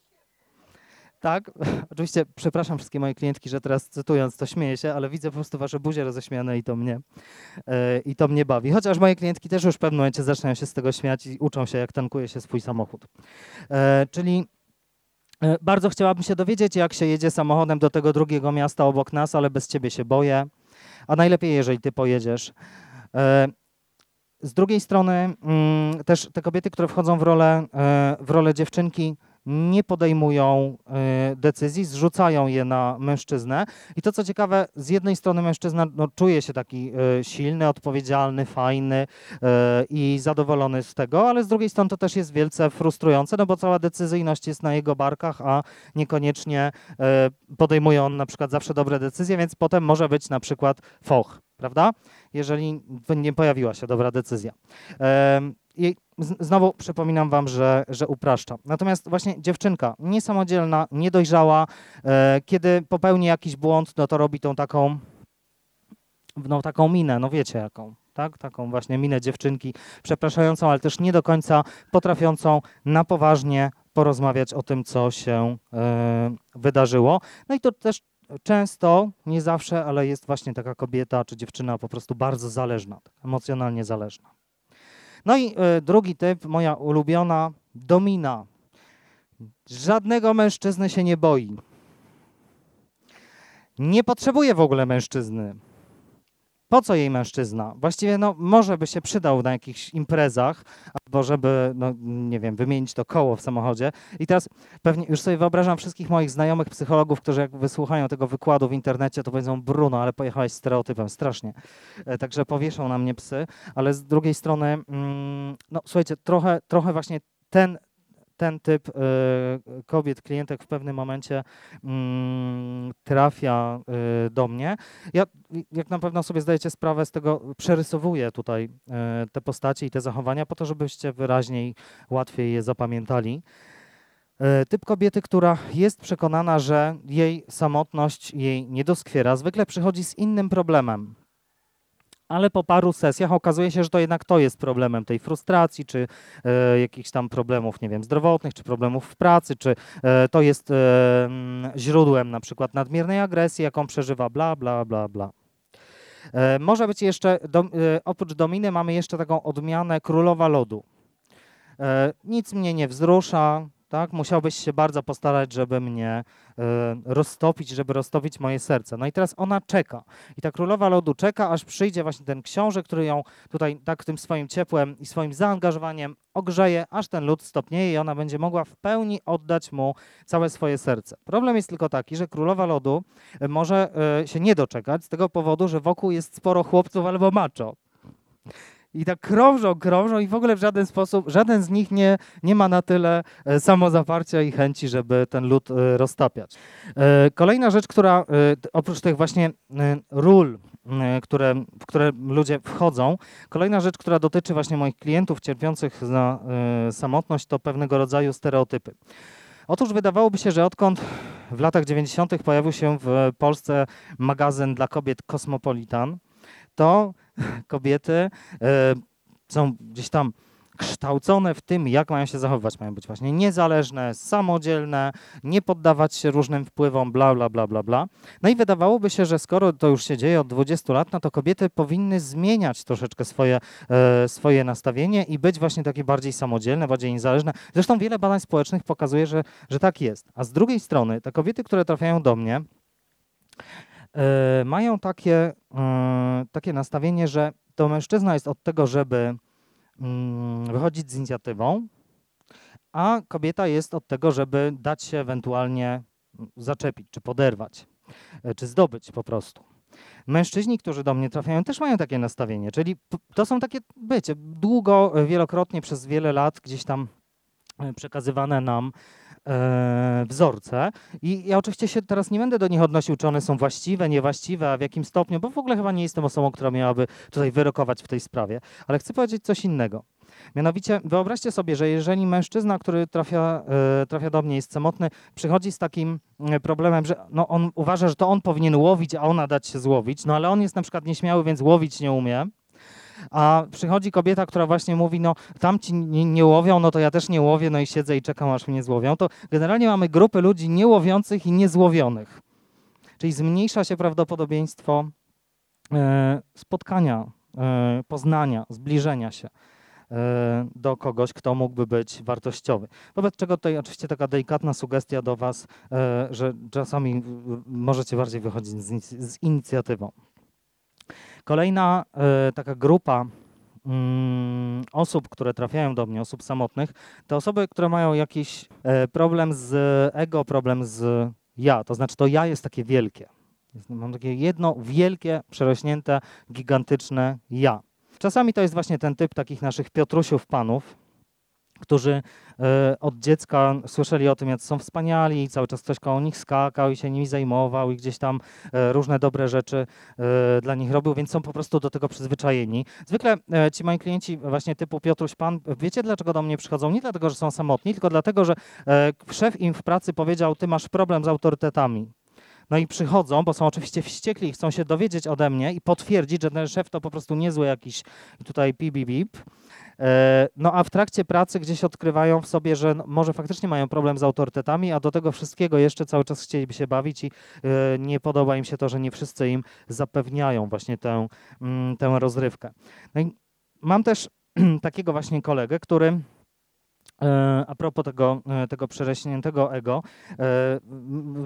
Tak, [LAUGHS] oczywiście przepraszam wszystkie moje klientki, że teraz cytując to śmieję się, ale widzę po prostu wasze buzie roześmiane i to mnie, e, i to mnie bawi. Chociaż moje klientki też już w pewnym momencie zaczynają się z tego śmiać i uczą się, jak tankuje się swój samochód. E, czyli bardzo chciałabym się dowiedzieć, jak się jedzie samochodem do tego drugiego miasta obok nas, ale bez ciebie się boję. A najlepiej, jeżeli ty pojedziesz. E, z drugiej strony mm, też te kobiety, które wchodzą w rolę, e, w rolę dziewczynki, nie podejmują e, decyzji, zrzucają je na mężczyznę. I to co ciekawe, z jednej strony mężczyzna no, czuje się taki e, silny, odpowiedzialny, fajny e, i zadowolony z tego, ale z drugiej strony to też jest wielce frustrujące, no bo cała decyzyjność jest na jego barkach, a niekoniecznie podejmuje on na przykład zawsze dobre decyzje, więc potem może być na przykład foch, prawda? Jeżeli nie pojawiła się dobra decyzja. I znowu przypominam wam, że, że upraszczam. Natomiast właśnie dziewczynka niesamodzielna, niedojrzała, e, kiedy popełni jakiś błąd, no to robi tą taką, no taką minę, no wiecie jaką. Tak, taką właśnie minę dziewczynki, przepraszającą, ale też nie do końca potrafiącą na poważnie porozmawiać o tym, co się e, wydarzyło. No i to też często, nie zawsze, ale jest właśnie taka kobieta czy dziewczyna po prostu bardzo zależna, tak, emocjonalnie zależna. No i e, drugi typ, moja ulubiona, domina. Żadnego mężczyzny się nie boi. Nie potrzebuje w ogóle mężczyzny. Po co jej mężczyzna? Właściwie no, może by się przydał na jakichś imprezach, albo żeby, no, nie wiem, wymienić to koło w samochodzie. I teraz pewnie już sobie wyobrażam wszystkich moich znajomych psychologów, którzy jak wysłuchają tego wykładu w internecie, to powiedzą, Bruno, ale pojechałeś stereotypem, strasznie. E, Także powieszą na mnie psy, ale z drugiej strony, mm, no słuchajcie, trochę, trochę właśnie ten, ten typ e, kobiet, klientek w pewnym momencie mm, trafia e, do mnie. Ja, jak na pewno sobie zdajecie sprawę z tego, przerysowuję tutaj e, te postacie i te zachowania po to, żebyście wyraźniej, łatwiej je zapamiętali. Typ kobiety, która jest przekonana, że jej samotność jej nie doskwiera, zwykle przychodzi z innym problemem. Ale po paru sesjach okazuje się, że to jednak to jest problemem tej frustracji, czy e, jakichś tam problemów, nie wiem, zdrowotnych, czy problemów w pracy, czy e, to jest e, źródłem na przykład nadmiernej agresji, jaką przeżywa, bla, bla, bla, bla. E, może być jeszcze, dom, e, oprócz dominy mamy jeszcze taką odmianę królowa lodu. E, nic mnie nie wzrusza, tak? Musiałbyś się bardzo postarać, żeby mnie e, roztopić, żeby roztopić moje serce. No i teraz ona czeka. I ta królowa lodu czeka, aż przyjdzie właśnie ten książę, który ją tutaj tak tym swoim ciepłem i swoim zaangażowaniem ogrzeje, aż ten lód stopnieje i ona będzie mogła w pełni oddać mu całe swoje serce. Problem jest tylko taki, że królowa lodu e, może e, się nie doczekać z tego powodu, że wokół jest sporo chłopców albo macho. I tak krążą, krążą i w ogóle w żaden sposób, żaden z nich nie, nie ma na tyle e, samozaparcia i chęci, żeby ten lód e, roztapiać. E, Kolejna rzecz, która oprócz tych właśnie ról, które, w które ludzie wchodzą, kolejna rzecz, która dotyczy właśnie moich klientów cierpiących na samotność, to pewnego rodzaju stereotypy. Otóż wydawałoby się, że odkąd w latach 90. pojawił się w Polsce magazyn dla kobiet Cosmopolitan, to [LAUGHS] kobiety e, są gdzieś tam kształcone w tym, jak mają się zachowywać. Mają być właśnie niezależne, samodzielne, nie poddawać się różnym wpływom, bla, bla, bla, bla, bla. No i wydawałoby się, że skoro to już się dzieje od 20 lat, no to kobiety powinny zmieniać troszeczkę swoje, e, swoje nastawienie i być właśnie takie bardziej samodzielne, bardziej niezależne. Zresztą wiele badań społecznych pokazuje, że, że tak jest. A z drugiej strony te kobiety, które trafiają do mnie, mają takie, e, takie nastawienie, że to mężczyzna jest od tego, żeby mm, wychodzić z inicjatywą, a kobieta jest od tego, żeby dać się ewentualnie zaczepić, czy poderwać, e, czy zdobyć po prostu. Mężczyźni, którzy do mnie trafiają, też mają takie nastawienie, czyli to są takie, wiecie, długo, e, wielokrotnie przez wiele lat gdzieś tam e, przekazywane nam e, wzorce. I ja oczywiście się teraz nie będę do nich odnosił, czy one są właściwe, niewłaściwe, a w jakim stopniu, bo w ogóle chyba nie jestem osobą, która miałaby tutaj wyrokować w tej sprawie. Ale chcę powiedzieć coś innego. Mianowicie wyobraźcie sobie, że jeżeli mężczyzna, który trafia, e, trafia do mnie, jest samotny, przychodzi z takim e, problemem, że no on uważa, że to on powinien łowić, a ona dać się złowić, no ale on jest na przykład nieśmiały, więc łowić nie umie, a przychodzi kobieta, która właśnie mówi, no tam ci nie, nie łowią, no to ja też nie łowię, no i siedzę i czekam, aż mnie złowią, to generalnie mamy grupy ludzi niełowiących i niezłowionych. Czyli zmniejsza się prawdopodobieństwo e, spotkania, e, poznania, zbliżenia się e, do kogoś, kto mógłby być wartościowy. Wobec czego tutaj oczywiście taka delikatna sugestia do Was, że czasami możecie bardziej wychodzić z inicjatywą. Kolejna e, taka grupa mm, osób, które trafiają do mnie, osób samotnych, to osoby, które mają jakiś e, problem z ego, problem z ja. To znaczy to ja jest takie wielkie. Mam takie jedno wielkie, przerośnięte, gigantyczne ja. Czasami to jest właśnie ten typ takich naszych Piotrusiów panów, którzy e, od dziecka słyszeli o tym, jak są wspaniali cały czas ktoś koło nich skakał i się nimi zajmował i gdzieś tam e, różne dobre rzeczy e, dla nich robił, więc są po prostu do tego przyzwyczajeni. Zwykle ci moi klienci właśnie typu Piotruś Pan, wiecie dlaczego do mnie przychodzą? Nie dlatego, że są samotni, tylko dlatego, że szef im w pracy powiedział, ty masz problem z autorytetami. No i przychodzą, bo są oczywiście wściekli i chcą się dowiedzieć ode mnie i potwierdzić, że ten szef to po prostu niezły jakiś tutaj pip, bip, bip. E, No a w trakcie pracy gdzieś odkrywają w sobie, że no, może faktycznie mają problem z autorytetami, a do tego wszystkiego jeszcze cały czas chcieliby się bawić i e, nie podoba im się to, że nie wszyscy im zapewniają właśnie tę, mm, tę rozrywkę. No i mam też [CLEARS THROAT] takiego właśnie kolegę, który a propos tego, e, tego przerośniętego ego, e,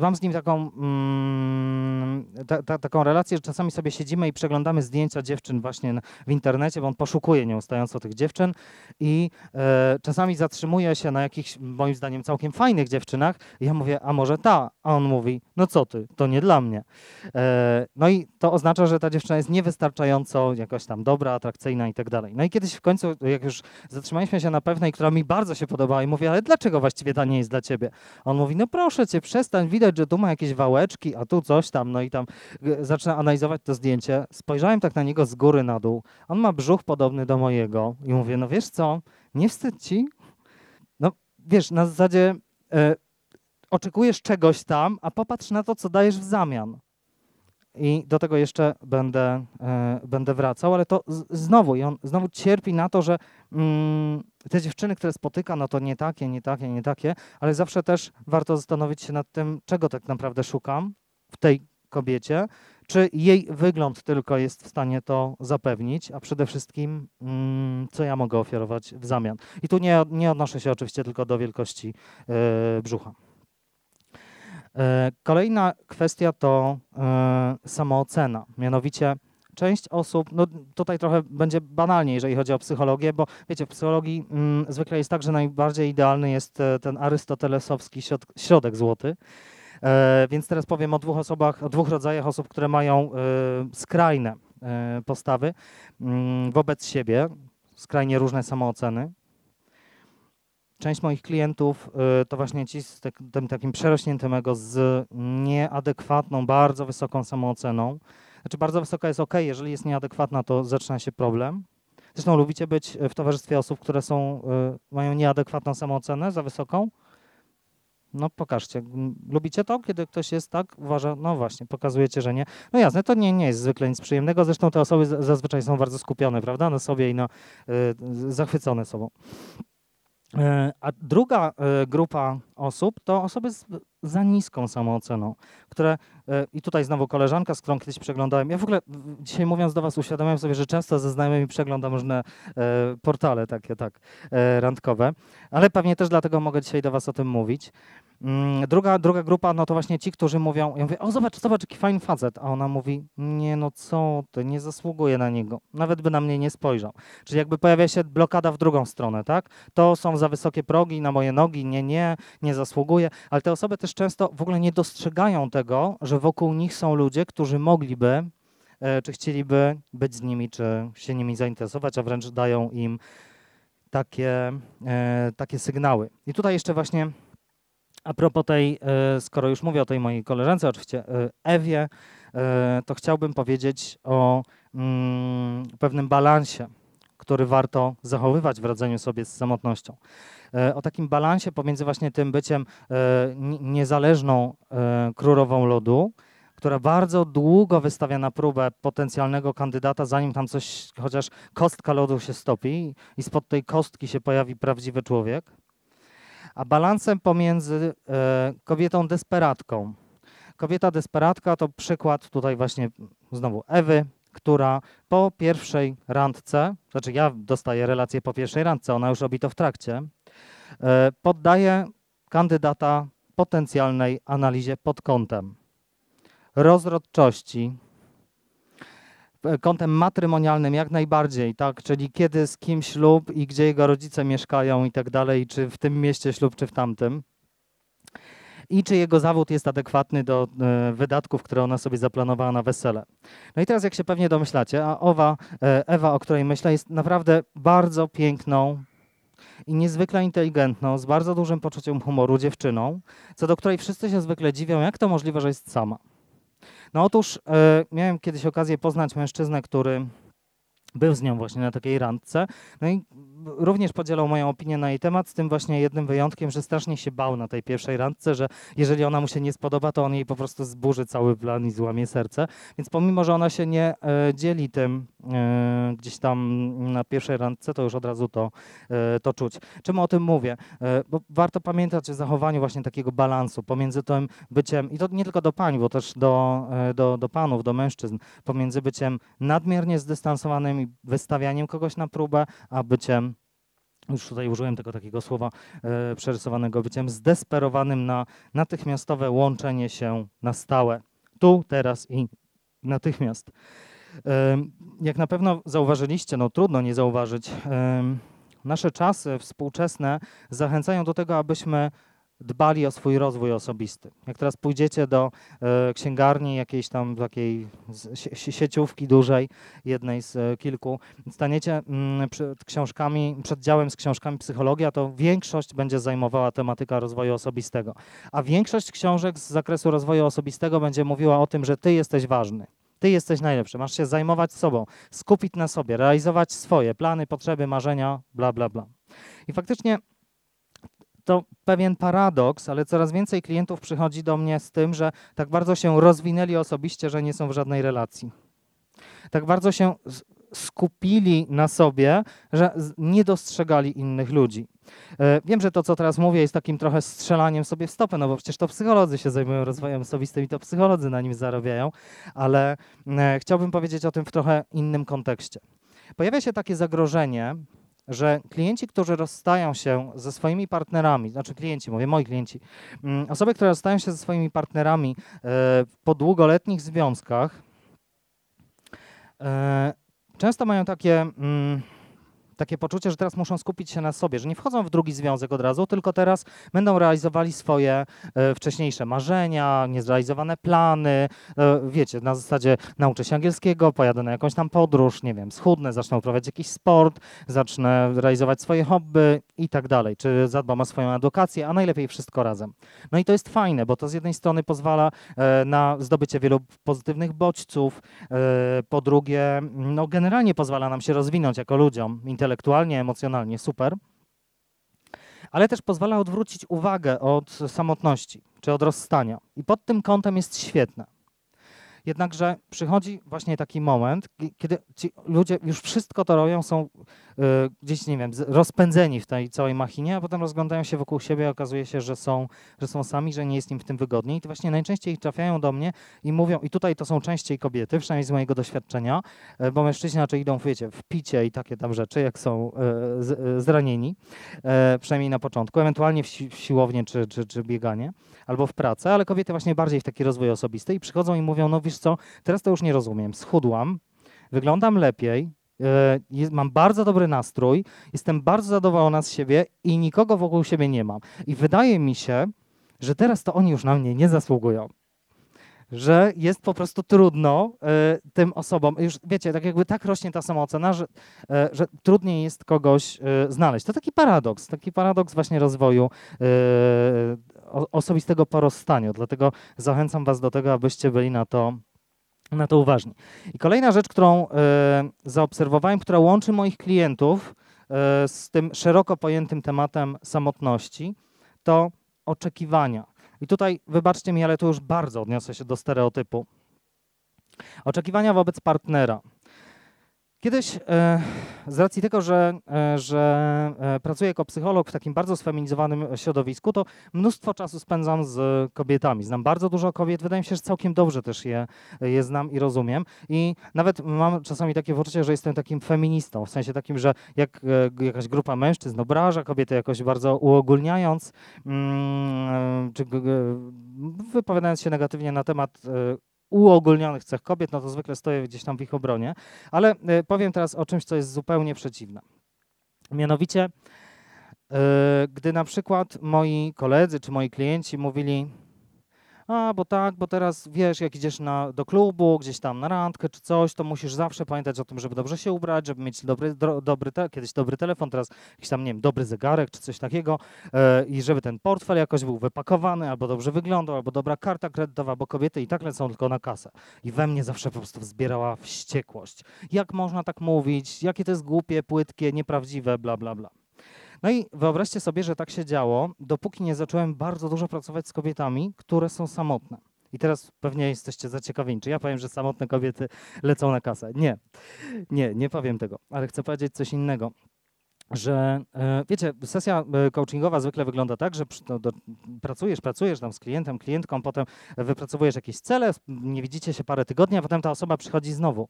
mam z nim taką, mm, ta, ta, taką relację, że czasami sobie siedzimy i przeglądamy zdjęcia dziewczyn właśnie w internecie, bo on poszukuje nieustająco tych dziewczyn i e, czasami zatrzymuje się na jakichś, moim zdaniem, całkiem fajnych dziewczynach i ja mówię, a może ta? A on mówi, no co ty, to nie dla mnie. E, no i to oznacza, że ta dziewczyna jest niewystarczająco jakoś tam dobra, atrakcyjna i tak dalej. No i kiedyś w końcu, jak już zatrzymaliśmy się na pewnej, która mi bardzo się podobała i mówię, ale dlaczego właściwie ta nie jest dla ciebie? On mówi, no proszę cię, przestań, widać, że tu ma jakieś wałeczki, a tu coś tam, no i tam y, zaczyna analizować to zdjęcie. Spojrzałem tak na niego z góry na dół. On ma brzuch podobny do mojego i mówię, no wiesz co, nie wstyd ci? No wiesz, na zasadzie e, oczekujesz czegoś tam, a popatrz na to, co dajesz w zamian. I do tego jeszcze będę, e, będę wracał, ale to znowu, i on znowu cierpi na to, że mm, te dziewczyny, które spotyka, no to nie takie, nie takie, nie takie, ale zawsze też warto zastanowić się nad tym, czego tak naprawdę szukam w tej kobiecie, czy jej wygląd tylko jest w stanie to zapewnić, a przede wszystkim, mm, co ja mogę ofiarować w zamian. I tu nie, nie odnoszę się oczywiście tylko do wielkości e, brzucha. E, Kolejna kwestia to e, samoocena. Mianowicie część osób, no tutaj trochę będzie banalnie, jeżeli chodzi o psychologię, bo wiecie, w psychologii mm, zwykle jest tak, że najbardziej idealny jest e, ten arystotelesowski środ, środek złoty. Więc teraz powiem o dwóch osobach, o dwóch rodzajach osób, które mają skrajne postawy mm, wobec siebie, skrajnie różne samooceny. Część moich klientów y, to właśnie ci z tak, tym takim przerośniętym ego z nieadekwatną, bardzo wysoką samooceną. Znaczy bardzo wysoka jest ok, jeżeli jest nieadekwatna, to zaczyna się problem. Zresztą lubicie być w towarzystwie osób, które są, y, mają nieadekwatną samoocenę, za wysoką? No pokażcie. Lubicie to, kiedy ktoś jest tak, uważa, no właśnie, pokazujecie, że nie. No jasne, to nie, nie jest zwykle nic przyjemnego, zresztą te osoby zazwyczaj są bardzo skupione, prawda, na sobie i na, y, zachwycone sobą. E, A druga e, grupa osób to osoby z za niską samooceną, które, e, i tutaj znowu koleżanka, z którą kiedyś przeglądałem, ja w ogóle dzisiaj mówiąc do Was uświadamiam sobie, że często ze znajomymi przeglądam różne portale takie, tak, randkowe, ale pewnie też dlatego mogę dzisiaj do Was o tym mówić. Mm, Druga, druga grupa, no to właśnie ci, którzy mówią, ja mówię, o zobacz, zobacz, jaki fajny facet, a ona mówi, nie no co ty, nie zasługuję na niego, nawet by na mnie nie spojrzał. Czyli jakby pojawia się blokada w drugą stronę, tak? To są za wysokie progi na moje nogi, nie, nie, nie zasługuję, ale te osoby też często w ogóle nie dostrzegają tego, że wokół nich są ludzie, którzy mogliby, e, czy chcieliby być z nimi, czy się nimi zainteresować, a wręcz dają im takie, e, takie sygnały. I tutaj jeszcze właśnie a propos tej, e, skoro już mówię o tej mojej koleżance, oczywiście e, Ewie, e, to chciałbym powiedzieć o mm, pewnym balansie, który warto zachowywać w radzeniu sobie z samotnością. O takim balansie pomiędzy właśnie tym byciem ni- niezależną królową lodu, która bardzo długo wystawia na próbę potencjalnego kandydata, zanim tam coś, chociaż kostka lodu się stopi i spod tej kostki się pojawi prawdziwy człowiek, a balansem pomiędzy e, kobietą desperatką. Kobieta desperatka to przykład tutaj właśnie znowu Ewy, która po pierwszej randce, znaczy ja dostaję relację po pierwszej randce, ona już robi to w trakcie, e, poddaje kandydata potencjalnej analizie pod kątem rozrodczości, kątem matrymonialnym jak najbardziej, tak, czyli kiedy z kim ślub i gdzie jego rodzice mieszkają i tak dalej, czy w tym mieście ślub, czy w tamtym. I czy jego zawód jest adekwatny do e, wydatków, które ona sobie zaplanowała na wesele. No i teraz, jak się pewnie domyślacie, a owa e, Ewa, o której myślę, jest naprawdę bardzo piękną i niezwykle inteligentną, z bardzo dużym poczuciem humoru dziewczyną, co do której wszyscy się zwykle dziwią, jak to możliwe, że jest sama. No otóż e, miałem kiedyś okazję poznać mężczyznę, który był z nią właśnie na takiej randce. No i również podzielał moją opinię na jej temat, z tym właśnie jednym wyjątkiem, że strasznie się bał na tej pierwszej randce, że jeżeli ona mu się nie spodoba, to on jej po prostu zburzy cały plan i złamie serce. Więc pomimo, że ona się nie e, dzieli tym e, gdzieś tam na pierwszej randce, to już od razu to, e, to czuć. Czemu o tym mówię? Bo warto pamiętać o zachowaniu właśnie takiego balansu pomiędzy tym byciem, i to nie tylko do pań, bo też do, do, do panów, do mężczyzn, pomiędzy byciem nadmiernie zdystansowanym i wystawianiem kogoś na próbę, a byciem już tutaj użyłem tego takiego słowa e, przerysowanego, byciem zdesperowanym na natychmiastowe łączenie się na stałe. Tu, teraz i natychmiast. E, jak na pewno zauważyliście, no trudno nie zauważyć, e, nasze czasy współczesne zachęcają do tego, abyśmy dbali o swój rozwój osobisty. Jak teraz pójdziecie do e, księgarni jakiejś tam takiej sieciówki dużej, jednej z e, kilku, staniecie mm, przed książkami, przed działem z książkami psychologia, to większość będzie zajmowała tematyka rozwoju osobistego. A większość książek z zakresu rozwoju osobistego będzie mówiła o tym, że ty jesteś ważny. Ty jesteś najlepszy, masz się zajmować sobą, skupić na sobie, realizować swoje plany, potrzeby, marzenia, bla, bla, bla. I faktycznie to pewien paradoks, ale coraz więcej klientów przychodzi do mnie z tym, że tak bardzo się rozwinęli osobiście, że nie są w żadnej relacji. Tak bardzo się skupili na sobie, że nie dostrzegali innych ludzi. E, wiem, że to, co teraz mówię, jest takim trochę strzelaniem sobie w stopę, no bo przecież to psycholodzy się zajmują rozwojem osobistym i to psycholodzy na nim zarabiają, ale e, chciałbym powiedzieć o tym w trochę innym kontekście. Pojawia się takie zagrożenie, że klienci, którzy rozstają się ze swoimi partnerami, znaczy klienci, mówię moi klienci, mm, osoby, które rozstają się ze swoimi partnerami e, po długoletnich związkach, e, często mają takie mm, takie poczucie, że teraz muszą skupić się na sobie, że nie wchodzą w drugi związek od razu, tylko teraz będą realizowali swoje e, wcześniejsze marzenia, niezrealizowane plany. E, wiecie, na zasadzie nauczę się angielskiego, pojadę na jakąś tam podróż, nie wiem, schudnę, zacznę uprawiać jakiś sport, zacznę realizować swoje hobby i tak dalej, czy zadbam o swoją edukację, a najlepiej wszystko razem. No i to jest fajne, bo to z jednej strony pozwala e, na zdobycie wielu pozytywnych bodźców, e, po drugie, no generalnie pozwala nam się rozwinąć jako ludziom, intelektualnie, emocjonalnie, super. Ale też pozwala odwrócić uwagę od samotności czy od rozstania. I pod tym kątem jest świetne. Jednakże przychodzi właśnie taki moment, kiedy ci ludzie już wszystko to robią, są y, gdzieś, nie wiem, rozpędzeni w tej całej machinie, a potem rozglądają się wokół siebie i okazuje się, że są, że są sami, że nie jest im w tym wygodniej. I to właśnie najczęściej trafiają do mnie i mówią, i tutaj to są częściej kobiety, przynajmniej z mojego doświadczenia, y, bo mężczyźni raczej idą, wiecie, w picie i takie tam rzeczy, jak są y, z, zranieni, przynajmniej na początku, ewentualnie w siłownię czy, czy, czy bieganie, albo w pracę, ale kobiety właśnie bardziej w taki rozwój osobisty i przychodzą i mówią, no wiesz wiesz co, teraz to już nie rozumiem, schudłam, wyglądam lepiej, yy, mam bardzo dobry nastrój, jestem bardzo zadowolona z siebie i nikogo wokół siebie nie mam. I wydaje mi się, że teraz to oni już na mnie nie zasługują. Że jest po prostu trudno y, tym osobom, już wiecie, tak jakby tak rośnie ta samoocena, że, y, że trudniej jest kogoś y, znaleźć. To taki paradoks, taki paradoks właśnie rozwoju osobistego porozstania. Dlatego zachęcam Was do tego, abyście byli na to na to uważni. I kolejna rzecz, którą e, zaobserwowałem, która łączy moich klientów e, z tym szeroko pojętym tematem samotności, to oczekiwania. I tutaj wybaczcie mi, ale tu już bardzo odniosę się do stereotypu. Oczekiwania wobec partnera. Kiedyś e, z racji tego, że, e, że e, pracuję jako psycholog w takim bardzo sfeminizowanym środowisku, to mnóstwo czasu spędzam z kobietami. Znam bardzo dużo kobiet, wydaje mi się, że całkiem dobrze też je, je znam i rozumiem. I nawet mam czasami takie poczucie, że jestem takim feministą, w sensie takim, że jak jakaś grupa mężczyzn obraża kobiety jakoś bardzo uogólniając, mm, czy wypowiadając się negatywnie na temat uogólnionych cech kobiet, no to zwykle stoję gdzieś tam w ich obronie. Ale e, powiem teraz o czymś, co jest zupełnie przeciwne. Mianowicie, e, gdy na przykład moi koledzy czy moi klienci mówili, a bo tak, bo teraz wiesz, jak idziesz na, do klubu, gdzieś tam na randkę czy coś, to musisz zawsze pamiętać o tym, żeby dobrze się ubrać, żeby mieć dobry, do, dobry te, kiedyś dobry telefon, teraz jakiś tam, nie wiem, dobry zegarek czy coś takiego e, i żeby ten portfel jakoś był wypakowany, albo dobrze wyglądał, albo dobra karta kredytowa, bo kobiety i tak lecą tylko na kasę. I we mnie zawsze po prostu wzbierała wściekłość. Jak można tak mówić? Jakie to jest głupie, płytkie, nieprawdziwe, bla, bla, bla. No i wyobraźcie sobie, że tak się działo, dopóki nie zacząłem bardzo dużo pracować z kobietami, które są samotne. I teraz pewnie jesteście zaciekawieni, czy ja powiem, że samotne kobiety lecą na kasę. Nie, nie, nie powiem tego, ale chcę powiedzieć coś innego że e, wiecie, sesja e, coachingowa zwykle wygląda tak, że no, do, pracujesz, pracujesz tam z klientem, klientką, potem wypracowujesz jakieś cele, nie widzicie się parę tygodni, a potem ta osoba przychodzi znowu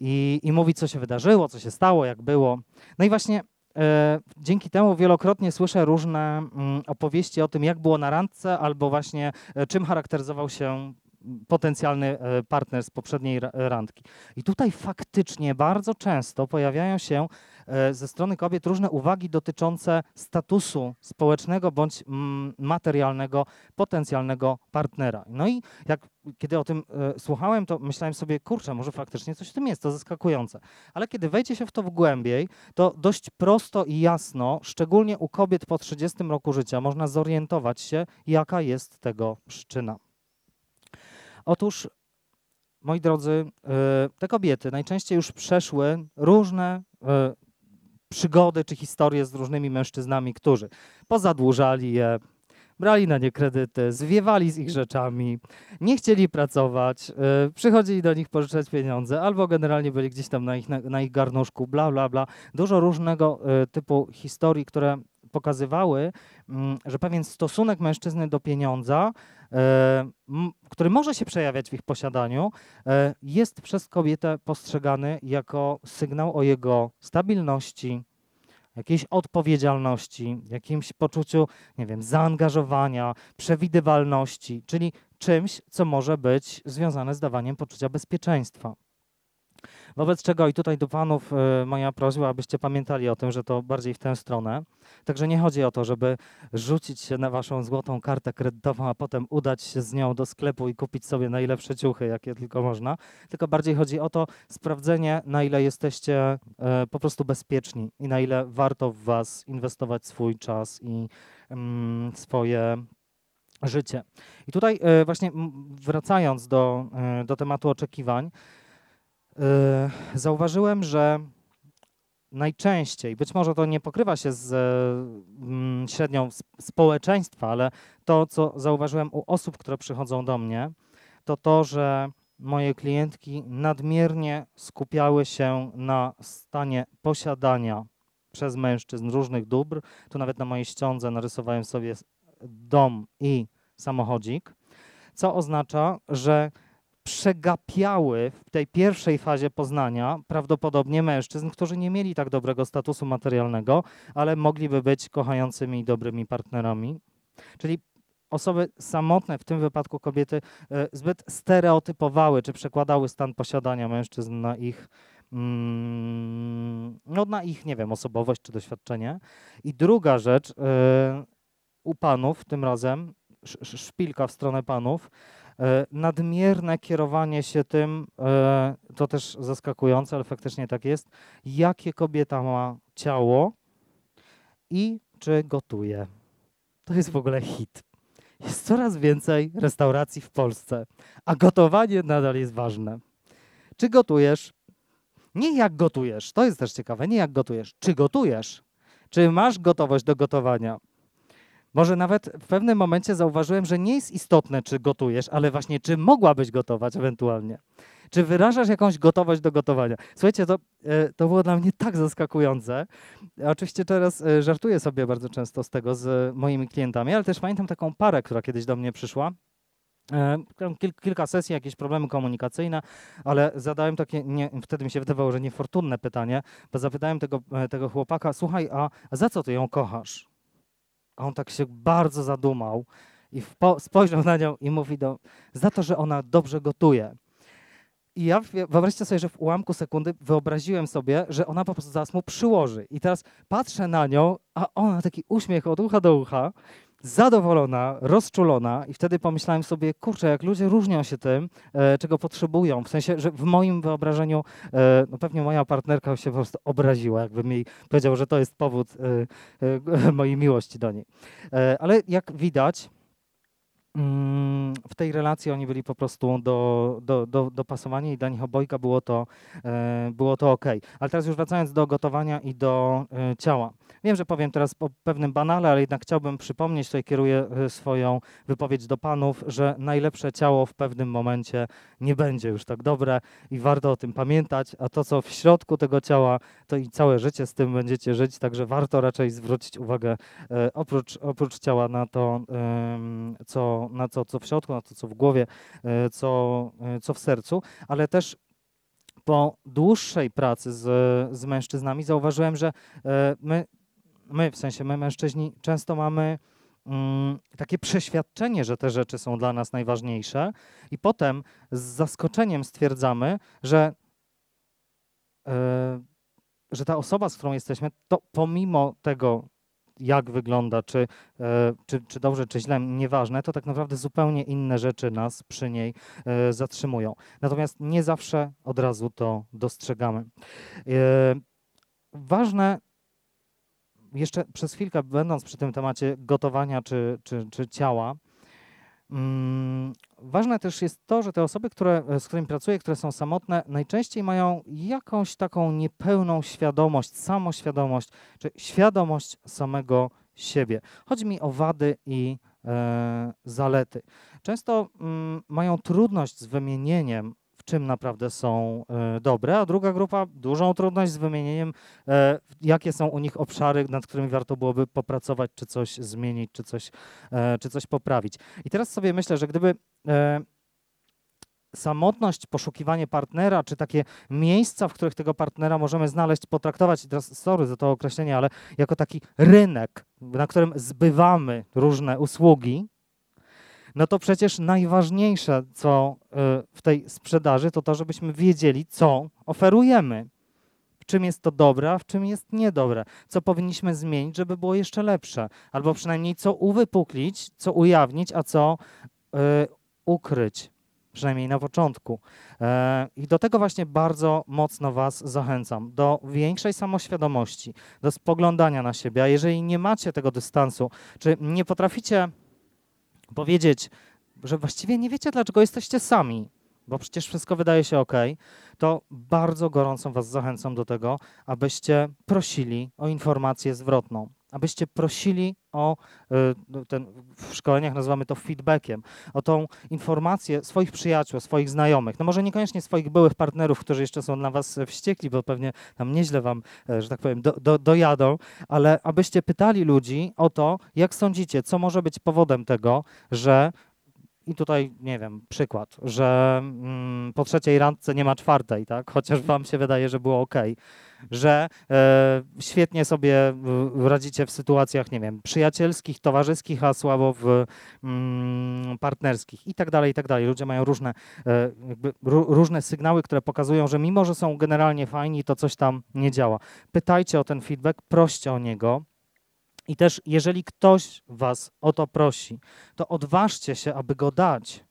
i, i mówi, co się wydarzyło, co się stało, jak było. No i właśnie dzięki temu wielokrotnie słyszę różne mm, opowieści o tym, jak było na randce, albo właśnie e, czym charakteryzował się potencjalny e, partner z poprzedniej randki. I tutaj faktycznie bardzo często pojawiają się ze strony kobiet różne uwagi dotyczące statusu społecznego bądź mm, materialnego potencjalnego partnera. No i jak kiedy o tym e, słuchałem, to myślałem sobie, kurczę, może faktycznie coś w tym jest, to zaskakujące. Ale kiedy wejdzie się w to w głębiej, to dość prosto i jasno, szczególnie u kobiet po 30 roku życia, można zorientować się, jaka jest tego przyczyna. Otóż, moi drodzy, e, te kobiety najczęściej już przeszły różne e, przygody czy historie z różnymi mężczyznami, którzy pozadłużali je, brali na nie kredyty, zwiewali z ich rzeczami, nie chcieli pracować, yy, przychodzili do nich pożyczać pieniądze, albo generalnie byli gdzieś tam na ich, na, na ich garnuszku, bla, bla, bla. Dużo różnego yy, typu historii, które pokazywały, yy, że pewien stosunek mężczyzny do pieniądza, który może się przejawiać w ich posiadaniu, jest przez kobietę postrzegany jako sygnał o jego stabilności, jakiejś odpowiedzialności, jakimś poczuciu, nie wiem, zaangażowania, przewidywalności, czyli czymś, co może być związane z dawaniem poczucia bezpieczeństwa. Wobec czego i tutaj do panów e, moja prośba, abyście pamiętali o tym, że to bardziej w tę stronę. Także nie chodzi o to, żeby rzucić się na waszą złotą kartę kredytową, a potem udać się z nią do sklepu i kupić sobie najlepsze ciuchy, jakie tylko można. Tylko bardziej chodzi o to sprawdzenie, na ile jesteście e, po prostu bezpieczni i na ile warto w was inwestować swój czas i mm, swoje życie. I tutaj e, właśnie wracając do, do tematu oczekiwań, zauważyłem, że najczęściej, być może to nie pokrywa się z mm, średnią społeczeństwa, ale to, co zauważyłem u osób, które przychodzą do mnie, to to, że moje klientki nadmiernie skupiały się na stanie posiadania przez mężczyzn różnych dóbr. Tu nawet na mojej ściądze narysowałem sobie dom i samochodzik, co oznacza, że przegapiały w tej pierwszej fazie poznania prawdopodobnie mężczyzn, którzy nie mieli tak dobrego statusu materialnego, ale mogliby być kochającymi i dobrymi partnerami. Czyli osoby samotne, w tym wypadku kobiety, e, zbyt stereotypowały czy przekładały stan posiadania mężczyzn na ich, mm, no, na ich, nie wiem, osobowość czy doświadczenie. I druga rzecz, e, u panów tym razem, szpilka w stronę panów, nadmierne kierowanie się tym, e, to też zaskakujące, ale faktycznie tak jest, jakie kobieta ma ciało i czy gotuje. To jest w ogóle hit. Jest coraz więcej restauracji w Polsce, a gotowanie nadal jest ważne. Czy gotujesz? Nie jak gotujesz, to jest też ciekawe, nie jak gotujesz. Czy gotujesz? Czy masz gotowość do gotowania? Może nawet w pewnym momencie zauważyłem, że nie jest istotne, czy gotujesz, ale właśnie czy mogłabyś gotować ewentualnie. Czy wyrażasz jakąś gotowość do gotowania? Słuchajcie, to, e, to było dla mnie tak zaskakujące. Oczywiście teraz e, żartuję sobie bardzo często z tego z moimi klientami, ale też pamiętam taką parę, która kiedyś do mnie przyszła. E, kil, kilka sesji, jakieś problemy komunikacyjne, ale zadałem takie, nie, wtedy mi się wydawało, że niefortunne pytanie, bo zapytałem tego, tego chłopaka, słuchaj, a za co ty ją kochasz? A on tak się bardzo zadumał i spojrzał na nią i mówi do, za to, że ona dobrze gotuje. I ja wyobraźcie sobie, że w ułamku sekundy wyobraziłem sobie, że ona po prostu zaraz mu przyłoży. I teraz patrzę na nią, a ona taki uśmiech od ucha do ucha, zadowolona, rozczulona i wtedy pomyślałem sobie, kurczę, jak ludzie różnią się tym, e, czego potrzebują. W sensie, że w moim wyobrażeniu e, no pewnie moja partnerka się po prostu obraziła, jakbym jej powiedział, że to jest powód e, e mojej miłości do niej. E, ale jak widać, w tej relacji oni byli po prostu do, do, do, i dla nich obojga było to, e, było to ok. Ale teraz już wracając do gotowania i do e, ciała. Wiem, że powiem teraz o pewnym banale, ale jednak chciałbym przypomnieć, tutaj kieruję e, swoją wypowiedź do panów, że najlepsze ciało w pewnym momencie nie będzie już tak dobre i warto o tym pamiętać, a to, co w środku tego ciała, to i całe życie z tym będziecie żyć, także warto raczej zwrócić uwagę oprócz, oprócz ciała na to, co na to, co w środku, na to, co w głowie, e, co, e, co w sercu, ale też po dłuższej pracy z, z mężczyznami zauważyłem, że e, my, my, w sensie my mężczyźni, często mamy mm, takie przeświadczenie, że te rzeczy są dla nas najważniejsze, i potem z zaskoczeniem stwierdzamy, że, że ta osoba, z którą jesteśmy, to pomimo tego, jak wygląda, czy, e, czy, czy dobrze, czy źle, nieważne, to tak naprawdę zupełnie inne rzeczy nas przy niej e, zatrzymują. Natomiast nie zawsze od razu to dostrzegamy. E, ważne, jeszcze przez chwilkę będąc przy tym temacie gotowania czy, czy, czy ciała, mm, Ważne też jest to, że te osoby, które, z którymi pracuję, które są samotne, najczęściej mają jakąś taką niepełną świadomość, samoświadomość, czy świadomość samego siebie. Chodzi mi o wady i e, zalety. Często mm, mają trudność z wymienieniem czym naprawdę są e, dobre, a druga grupa dużą trudność z wymienieniem, e, jakie są u nich obszary, nad którymi warto byłoby popracować, czy coś zmienić, czy coś, e, czy coś poprawić. I teraz sobie myślę, że gdyby samotność, poszukiwanie partnera, czy takie miejsca, w których tego partnera możemy znaleźć, potraktować, teraz sorry za to określenie, ale jako taki rynek, na którym zbywamy różne usługi, no to przecież najważniejsze, co y, w tej sprzedaży, to to, żebyśmy wiedzieli, co oferujemy. W czym jest to dobre, a w czym jest niedobre. Co powinniśmy zmienić, żeby było jeszcze lepsze. Albo przynajmniej co uwypuklić, co ujawnić, a co y, ukryć. Przynajmniej na początku. E, I do tego właśnie bardzo mocno Was zachęcam. Do większej samoświadomości, do spoglądania na siebie. A jeżeli nie macie tego dystansu, czy nie potraficie powiedzieć, że właściwie nie wiecie, dlaczego jesteście sami, bo przecież wszystko wydaje się ok, to bardzo gorąco Was zachęcam do tego, abyście prosili o informację zwrotną, abyście prosili o y, ten, w szkoleniach nazywamy to feedbackiem, o tą informację swoich przyjaciół, swoich znajomych, no może niekoniecznie swoich byłych partnerów, którzy jeszcze są na Was wściekli, bo pewnie tam nieźle Wam, e, że tak powiem, do, do, dojadą, ale abyście pytali ludzi o to, jak sądzicie, co może być powodem tego, że i tutaj, nie wiem, przykład, że mm, po trzeciej randce nie ma czwartej, tak? Chociaż wam się wydaje, że było ok. Że e, świetnie sobie radzicie w sytuacjach, nie wiem, przyjacielskich, towarzyskich, a słabo w mm, partnerskich i tak dalej, i tak dalej. Ludzie mają różne, e, różne sygnały, które pokazują, że mimo, że są generalnie fajni, to coś tam nie działa. Pytajcie o ten feedback, proście o niego, i też, jeżeli ktoś Was o to prosi, to odważcie się, aby go dać.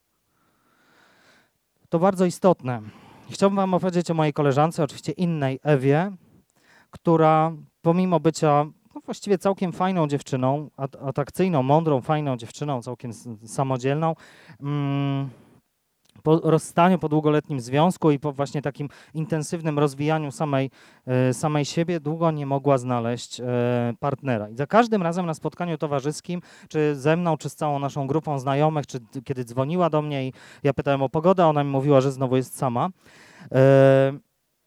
To bardzo istotne. Chciałbym Wam opowiedzieć o mojej koleżance, oczywiście innej Ewie, która pomimo bycia no właściwie całkiem fajną dziewczyną, atrakcyjną, mądrą, fajną dziewczyną, całkiem samodzielną, mm, po rozstaniu, po długoletnim związku i po właśnie takim intensywnym rozwijaniu samej, e, samej siebie długo nie mogła znaleźć e, partnera. I za każdym razem na spotkaniu towarzyskim, czy ze mną, czy z całą naszą grupą znajomych, czy kiedy dzwoniła do mnie i ja pytałem o pogodę, ona mi mówiła, że znowu jest sama. E,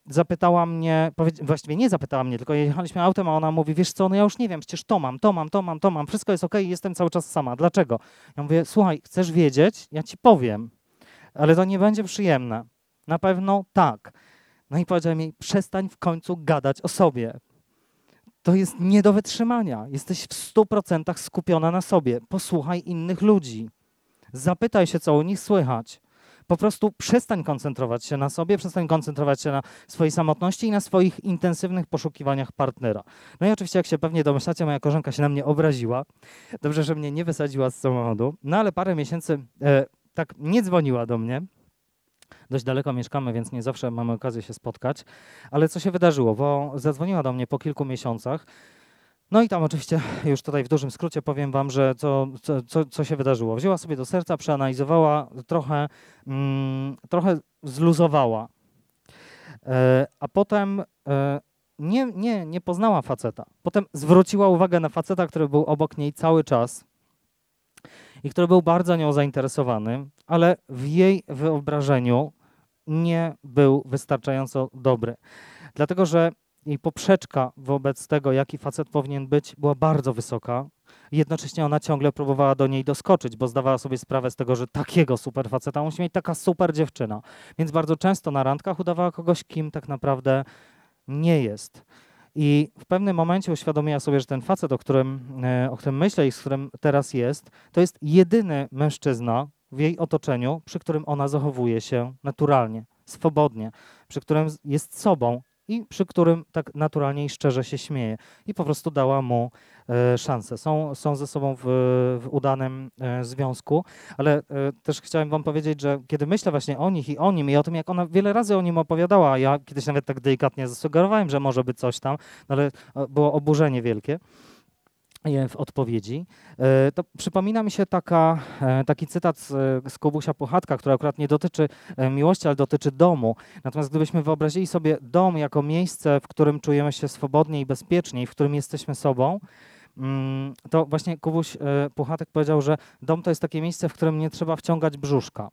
zapytała mnie, właściwie nie zapytała mnie, tylko jechaliśmy autem, a ona mówi, wiesz co, no ja już nie wiem, przecież to mam, to mam, to mam, to mam, wszystko jest ok, jestem cały czas sama. Dlaczego? Ja mówię, słuchaj, chcesz wiedzieć? Ja ci powiem, ale to nie będzie przyjemne. Na pewno tak. No i powiedziałem jej, przestań w końcu gadać o sobie. To jest nie do wytrzymania. Jesteś w stu procentach skupiona na sobie. Posłuchaj innych ludzi. Zapytaj się, co u nich słychać po prostu przestań koncentrować się na sobie, przestań koncentrować się na swojej samotności i na swoich intensywnych poszukiwaniach partnera. No i oczywiście, jak się pewnie domyślacie, moja koleżanka się na mnie obraziła. Dobrze, że mnie nie wysadziła z samochodu. No ale parę miesięcy e, tak nie dzwoniła do mnie. Dość daleko mieszkamy, więc nie zawsze mamy okazję się spotkać. Ale co się wydarzyło? Bo zadzwoniła do mnie po kilku miesiącach no i tam oczywiście już tutaj w dużym skrócie powiem wam, że co, co, co się wydarzyło. Wzięła sobie do serca, przeanalizowała, trochę, mm, trochę zluzowała. E, a potem e, nie, nie, nie poznała faceta. Potem zwróciła uwagę na faceta, który był obok niej cały czas i który był bardzo nią zainteresowany, ale w jej wyobrażeniu nie był wystarczająco dobry. Dlatego, że jej poprzeczka wobec tego, jaki facet powinien być, była bardzo wysoka. Jednocześnie ona ciągle próbowała do niej doskoczyć, bo zdawała sobie sprawę z tego, że takiego super faceta musi mieć taka super dziewczyna. Więc bardzo często na randkach udawała kogoś, kim tak naprawdę nie jest. I w pewnym momencie uświadomiła sobie, że ten facet, o którym, e, o którym myślę i z którym teraz jest, to jest jedyny mężczyzna w jej otoczeniu, przy którym ona zachowuje się naturalnie, swobodnie, przy którym jest sobą i przy którym tak naturalnie i szczerze się śmieje. I po prostu dała mu e, szansę. Są, są ze sobą w, w udanym e, związku, ale e, też chciałem wam powiedzieć, że kiedy myślę właśnie o nich i o nim i o tym, jak ona wiele razy o nim opowiadała, ja kiedyś nawet tak delikatnie zasugerowałem, że może być coś tam, no ale e, było oburzenie wielkie w odpowiedzi, e, to przypomina mi się taka, e, taki cytat z, z Kubusia Puchatka, który akurat nie dotyczy e, miłości, ale dotyczy domu. Natomiast gdybyśmy wyobrazili sobie dom jako miejsce, w którym czujemy się swobodnie i bezpiecznie, w którym jesteśmy sobą, mm, to właśnie Kubuś Puchatek powiedział, że dom to jest takie miejsce, w którym nie trzeba wciągać brzuszka.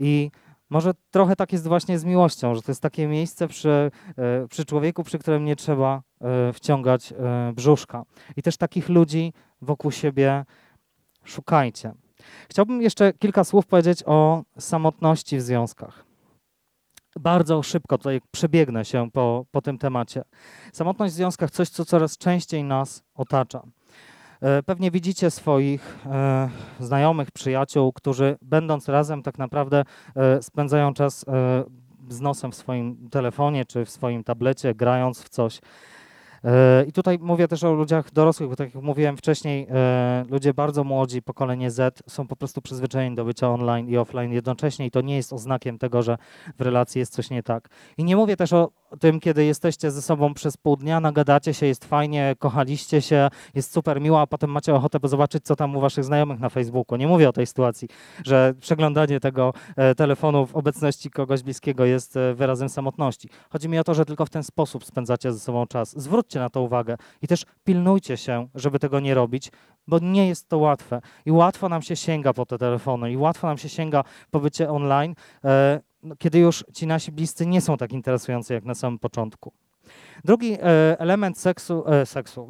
I może trochę tak jest właśnie z miłością, że to jest takie miejsce przy, e, przy człowieku, przy którym nie trzeba e, wciągać e, brzuszka. I też takich ludzi wokół siebie szukajcie. Chciałbym jeszcze kilka słów powiedzieć o samotności w związkach. Bardzo szybko tutaj przebiegnę się po, po tym temacie. Samotność w związkach coś, co coraz częściej nas otacza. E, pewnie widzicie swoich e, znajomych, przyjaciół, którzy będąc razem tak naprawdę e, spędzają czas z nosem w swoim telefonie czy w swoim tablecie, grając w coś. I tutaj mówię też o ludziach dorosłych, bo tak jak mówiłem wcześniej, ludzie bardzo młodzi, pokolenie Z, są po prostu przyzwyczajeni do bycia online i offline jednocześnie i to nie jest oznakiem tego, że w relacji jest coś nie tak. I nie mówię też o tym, kiedy jesteście ze sobą przez pół dnia, nagadacie się, jest fajnie, kochaliście się, jest super miło, a potem macie ochotę zobaczyć, co tam u waszych znajomych na Facebooku. Nie mówię o tej sytuacji, że przeglądanie tego e, telefonu w obecności kogoś bliskiego jest e, wyrazem samotności. Chodzi mi o to, że tylko w ten sposób spędzacie ze sobą czas. Zwróćcie na to uwagę i też pilnujcie się, żeby tego nie robić, bo nie jest to łatwe. I łatwo nam się sięga po te telefony, i łatwo nam się sięga po bycie online. No, kiedy już ci nasi bliscy nie są tak interesujący jak na samym początku. Drugi e, element seksu, e, seksu.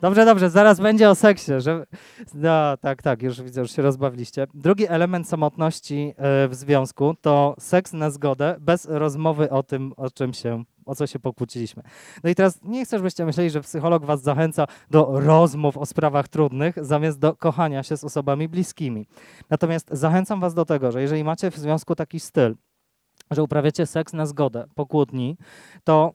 Dobrze, dobrze, zaraz będzie o seksie. Że, no, tak, tak, już widzę, już się rozbawiliście. Drugi element samotności e, w związku to seks na zgodę, bez rozmowy o tym, o czym się o co się pokłóciliśmy. No i teraz nie chcę, żebyście myśleli, że psycholog was zachęca do rozmów o sprawach trudnych, zamiast do kochania się z osobami bliskimi. Natomiast zachęcam was do tego, że jeżeli macie w związku taki styl, że uprawiacie seks na zgodę po kłótni, to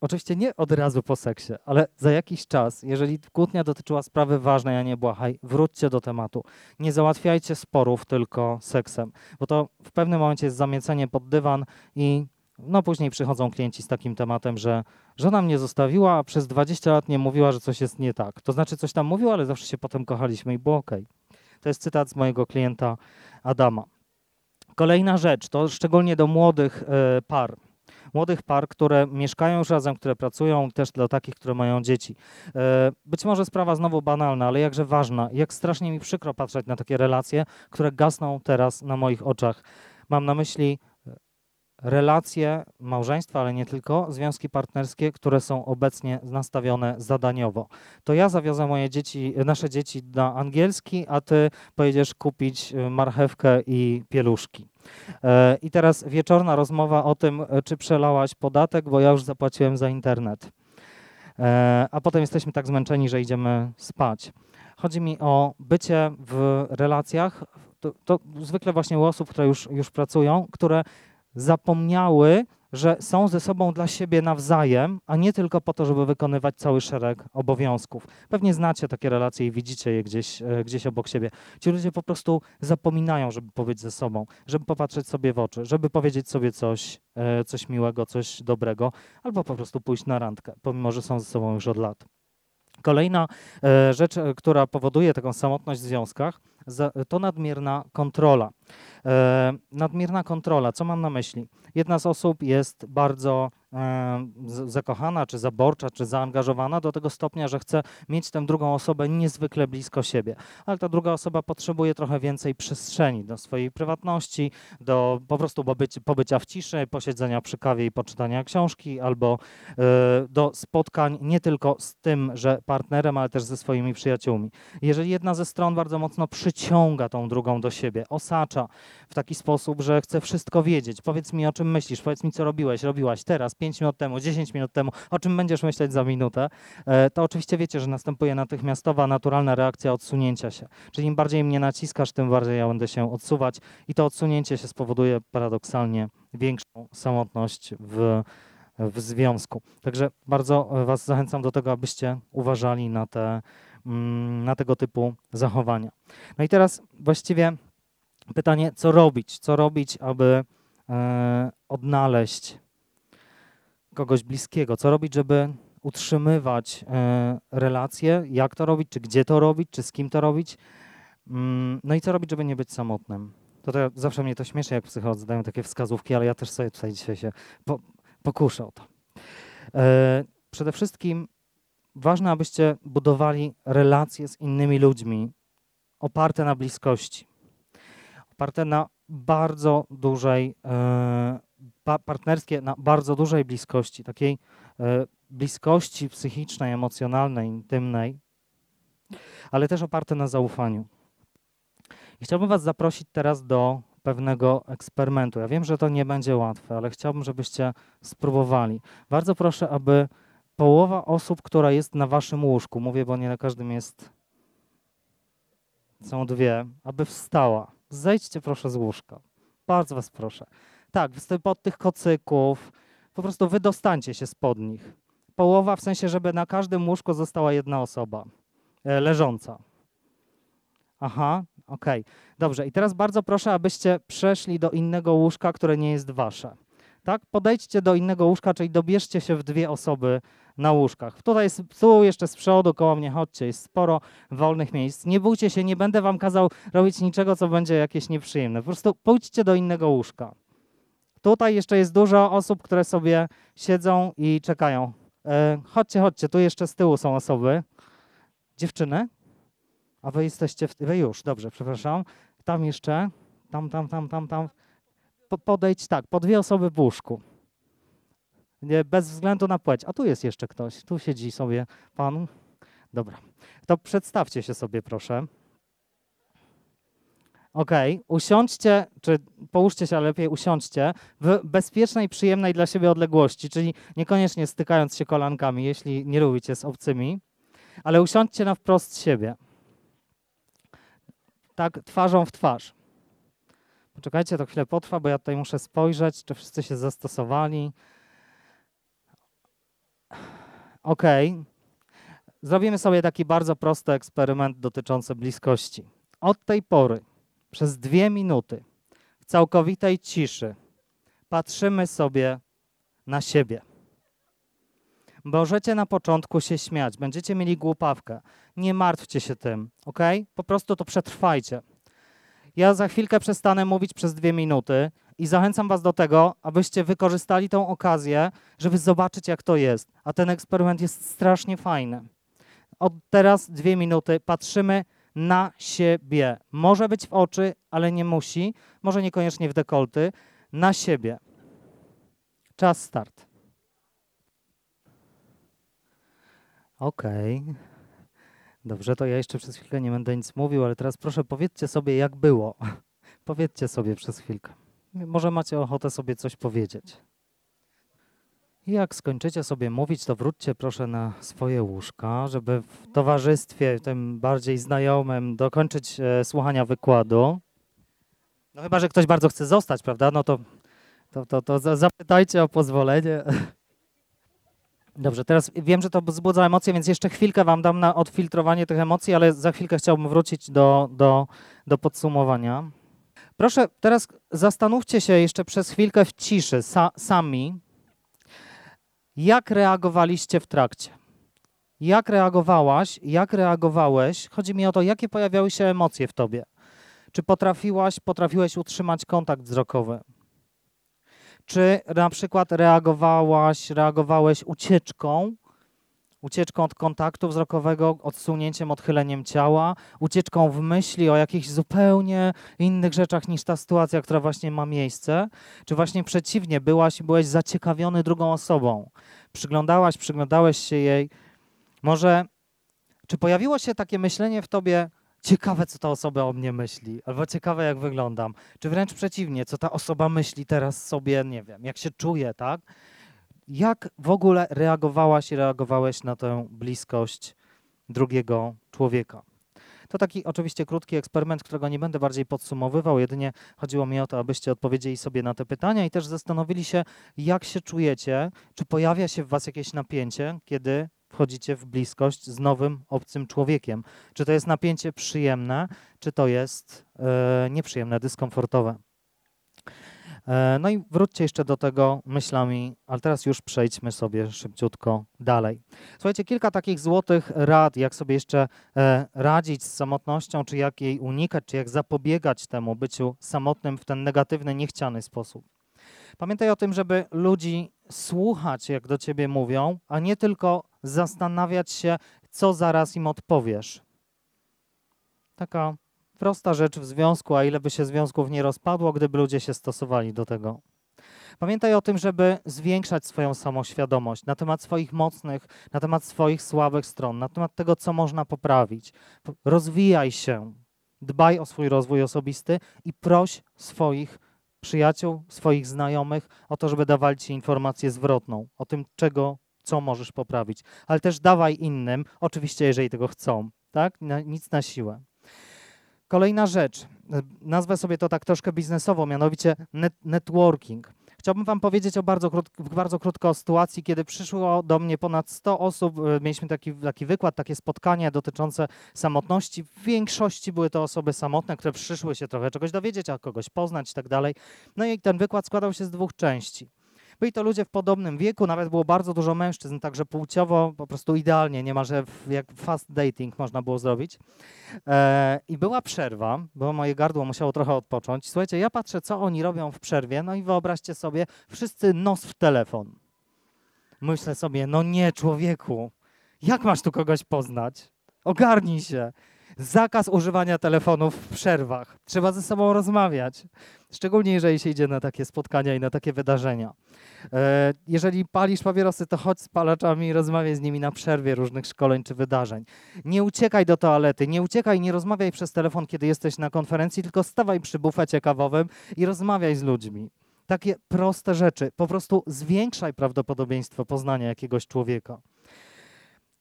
oczywiście nie od razu po seksie, ale za jakiś czas, jeżeli kłótnia dotyczyła sprawy ważnej, a nie błahaj, wróćcie do tematu. Nie załatwiajcie sporów tylko seksem, bo to w pewnym momencie jest zamiecenie pod dywan i no później przychodzą klienci z takim tematem, że żona mnie zostawiła, a przez 20 lat nie mówiła, że coś jest nie tak. To znaczy coś tam mówiła, ale zawsze się potem kochaliśmy i było ok. To jest cytat z mojego klienta Adama. Kolejna rzecz, to szczególnie do młodych e, par. Młodych par, które mieszkają już razem, które pracują, też dla takich, które mają dzieci. E, Być może sprawa znowu banalna, ale jakże ważna. Jak strasznie mi przykro patrzeć na takie relacje, które gasną teraz na moich oczach. Mam na myśli relacje małżeństwa, ale nie tylko, związki partnerskie, które są obecnie nastawione zadaniowo. To ja zawiozę moje dzieci, nasze dzieci na angielski, a ty pojedziesz kupić y, marchewkę i pieluszki. E, I teraz wieczorna rozmowa o tym, e, czy przelałaś podatek, bo ja już zapłaciłem za internet. E, A potem jesteśmy tak zmęczeni, że idziemy spać. Chodzi mi o bycie w relacjach, to, to zwykle właśnie u osób, które już, już pracują, które zapomniały, że są ze sobą dla siebie nawzajem, a nie tylko po to, żeby wykonywać cały szereg obowiązków. Pewnie znacie takie relacje i widzicie je gdzieś, e, gdzieś obok siebie. Ci ludzie po prostu zapominają, żeby powiedzieć ze sobą, żeby popatrzeć sobie w oczy, żeby powiedzieć sobie coś, e, coś miłego, coś dobrego, albo po prostu pójść na randkę, pomimo że są ze sobą już od lat. Kolejna e, rzecz, która powoduje taką samotność w związkach, to nadmierna kontrola. E, nadmierna kontrola, co mam na myśli? Jedna z osób jest bardzo zakochana, czy zaborcza, czy zaangażowana do tego stopnia, że chce mieć tę drugą osobę niezwykle blisko siebie, ale ta druga osoba potrzebuje trochę więcej przestrzeni do swojej prywatności, do po prostu pobycia, w ciszy, posiedzenia przy kawie i poczytania książki, albo e, do spotkań nie tylko z tym, że partnerem, ale też ze swoimi przyjaciółmi. Jeżeli jedna ze stron bardzo mocno przyciąga tą drugą do siebie, osacza w taki sposób, że chce wszystko wiedzieć, powiedz mi o czym myślisz, powiedz mi co robiłeś, robiłaś teraz, 5 minut temu, 10 minut temu, o czym będziesz myśleć za minutę, e, to oczywiście wiecie, że następuje natychmiastowa, naturalna reakcja odsunięcia się. Czyli im bardziej mnie naciskasz, tym bardziej ja będę się odsuwać i to odsunięcie się spowoduje paradoksalnie większą samotność w, w związku. Także bardzo e, Was zachęcam do tego, abyście uważali na, te, mm, na tego typu zachowania. No i teraz właściwie pytanie, co robić? Co robić, aby e, odnaleźć kogoś bliskiego? Co robić, żeby utrzymywać e, relacje? Jak to robić? Czy gdzie to robić? Czy z kim to robić? Mm, no i co robić, żeby nie być samotnym? To, to zawsze mnie to śmieszy, jak psycholodzy dają takie wskazówki, ale ja też sobie tutaj dzisiaj się po, pokuszę o to. E, przede wszystkim ważne, abyście budowali relacje z innymi ludźmi oparte na bliskości, oparte na bardzo dużej, e, partnerskie, na bardzo dużej bliskości, takiej e, bliskości psychicznej, emocjonalnej, intymnej, ale też oparte na zaufaniu. I chciałbym Was zaprosić teraz do pewnego eksperymentu. Ja wiem, że to nie będzie łatwe, ale chciałbym, żebyście spróbowali. Bardzo proszę, aby połowa osób, która jest na Waszym łóżku, mówię, bo nie na każdym jest, są dwie, aby wstała. Zejdźcie proszę z łóżka. Bardzo Was proszę. Tak, wstęp od tych kocyków, po prostu wydostańcie się spod nich. Połowa w sensie, żeby na każdym łóżku została jedna osoba e, leżąca. Aha, okej. Dobrze, i teraz bardzo proszę, abyście przeszli do innego łóżka, które nie jest wasze. Tak? Podejdźcie do innego łóżka, czyli dobierzcie się w dwie osoby na łóżkach. Tutaj jest, tu jeszcze z przodu, koło mnie chodźcie, jest sporo wolnych miejsc. Nie bójcie się, nie będę wam kazał robić niczego, co będzie jakieś nieprzyjemne. Po prostu pójdźcie do innego łóżka. Tutaj jeszcze jest dużo osób, które sobie siedzą i czekają. E, chodźcie, chodźcie, tu jeszcze z tyłu są osoby. Dziewczyny? A wy jesteście, w, wy już, dobrze, przepraszam. Tam jeszcze, tam, tam, tam, tam, tam. Po, podejdź tak, po dwie osoby w łóżku. Nie, bez względu na płeć. A tu jest jeszcze ktoś, tu siedzi sobie pan. Dobra, to przedstawcie się sobie proszę. Okej, usiądźcie, czy połóżcie się, ale lepiej usiądźcie w bezpiecznej, przyjemnej dla siebie odległości, czyli niekoniecznie stykając się kolankami, jeśli nie lubicie z obcymi, ale usiądźcie na wprost siebie tak twarzą w twarz. Poczekajcie, to chwilę potrwa, bo ja tutaj muszę spojrzeć, czy wszyscy się zastosowali. Ok. Zrobimy sobie taki bardzo prosty eksperyment dotyczący bliskości. Od tej pory, przez dwie minuty, w całkowitej ciszy, patrzymy sobie na siebie. Możecie na początku się śmiać, będziecie mieli głupawkę. Nie martwcie się tym, ok? Po prostu to przetrwajcie. Ja za chwilkę przestanę mówić przez dwie minuty i zachęcam Was do tego, abyście wykorzystali tą okazję, żeby zobaczyć, jak to jest. A ten eksperyment jest strasznie fajny. Od teraz dwie minuty patrzymy na siebie. Może być w oczy, ale nie musi. Może niekoniecznie w dekolty. Na siebie. Czas start. Okej. Dobrze, to ja jeszcze przez chwilkę nie będę nic mówił, ale teraz proszę powiedzcie sobie, jak było. [LAUGHS] powiedzcie sobie przez chwilkę. Może macie ochotę sobie coś powiedzieć. Jak skończycie sobie mówić, to wróćcie proszę na swoje łóżka, żeby w towarzystwie tym bardziej znajomym dokończyć e, słuchania wykładu. No chyba, że ktoś bardzo chce zostać, prawda? No to, to, to, to za- zapytajcie o pozwolenie. [LAUGHS] Dobrze, teraz wiem, że to wzbudza emocje, więc jeszcze chwilkę Wam dam na odfiltrowanie tych emocji, ale za chwilkę chciałbym wrócić do, do, do podsumowania. Proszę, teraz zastanówcie się jeszcze przez chwilkę w ciszy sa, sami, jak reagowaliście w trakcie. Jak reagowałaś, jak reagowałeś? Chodzi mi o to, jakie pojawiały się emocje w tobie. Czy potrafiłaś, potrafiłeś utrzymać kontakt wzrokowy? Czy na przykład reagowałaś, reagowałeś ucieczką, ucieczką od kontaktu wzrokowego, odsunięciem, odchyleniem ciała, ucieczką w myśli o jakichś zupełnie innych rzeczach niż ta sytuacja, która właśnie ma miejsce? Czy właśnie przeciwnie, byłaś, byłeś zaciekawiony drugą osobą? Przyglądałaś, przyglądałeś się jej. Może, czy pojawiło się takie myślenie w tobie, ciekawe, co ta osoba o mnie myśli, albo ciekawe, jak wyglądam, czy wręcz przeciwnie, co ta osoba myśli teraz sobie, nie wiem, jak się czuje, tak? Jak w ogóle reagowałaś i reagowałeś na tę bliskość drugiego człowieka? To taki oczywiście krótki eksperyment, którego nie będę bardziej podsumowywał, jedynie chodziło mi o to, abyście odpowiedzieli sobie na te pytania i też zastanowili się, jak się czujecie, czy pojawia się w was jakieś napięcie, kiedy wchodzicie w bliskość z nowym, obcym człowiekiem. Czy to jest napięcie przyjemne, czy to jest e, nieprzyjemne, dyskomfortowe. E, no i wróćcie jeszcze do tego myślami, ale teraz już przejdźmy sobie szybciutko dalej. Słuchajcie, kilka takich złotych rad, jak sobie jeszcze e, radzić z samotnością, czy jak jej unikać, czy jak zapobiegać temu byciu samotnym w ten negatywny, niechciany sposób. Pamiętaj o tym, żeby ludzi słuchać, jak do ciebie mówią, a nie tylko zastanawiać się, co zaraz im odpowiesz. Taka prosta rzecz w związku, a ile by się związków nie rozpadło, gdyby ludzie się stosowali do tego. Pamiętaj o tym, żeby zwiększać swoją samoświadomość na temat swoich mocnych, na temat swoich słabych stron, na temat tego, co można poprawić. Rozwijaj się, dbaj o swój rozwój osobisty i proś swoich przyjaciół, swoich znajomych o to, żeby dawali ci informację zwrotną o tym, czego, co możesz poprawić. Ale też dawaj innym, oczywiście, jeżeli tego chcą, tak? Nic na siłę. Kolejna rzecz, nazwę sobie to tak troszkę biznesowo, mianowicie net, networking. Chciałbym Wam powiedzieć o bardzo, krót, bardzo krótko o sytuacji, kiedy przyszło do mnie ponad 100 osób. Mieliśmy taki, taki wykład, takie spotkanie dotyczące samotności. W większości były to osoby samotne, które przyszły się trochę czegoś dowiedzieć, a kogoś poznać i tak dalej. No i ten wykład składał się z dwóch części. Byli to ludzie w podobnym wieku, nawet było bardzo dużo mężczyzn, także płciowo po prostu idealnie, niemalże jak fast dating można było zrobić. E, I była przerwa, bo moje gardło musiało trochę odpocząć. Słuchajcie, ja patrzę, co oni robią w przerwie, no i wyobraźcie sobie, wszyscy nos w telefon. Myślę sobie, no nie, człowieku, jak masz tu kogoś poznać? Ogarnij się. Zakaz używania telefonów w przerwach. Trzeba ze sobą rozmawiać. Szczególnie jeżeli się idzie na takie spotkania i na takie wydarzenia. E, jeżeli palisz papierosy, to chodź z palaczami i rozmawiaj z nimi na przerwie różnych szkoleń czy wydarzeń. Nie uciekaj do toalety, nie uciekaj, nie rozmawiaj przez telefon, kiedy jesteś na konferencji, tylko stawaj przy bufecie kawowym i rozmawiaj z ludźmi. Takie proste rzeczy. Po prostu zwiększaj prawdopodobieństwo poznania jakiegoś człowieka.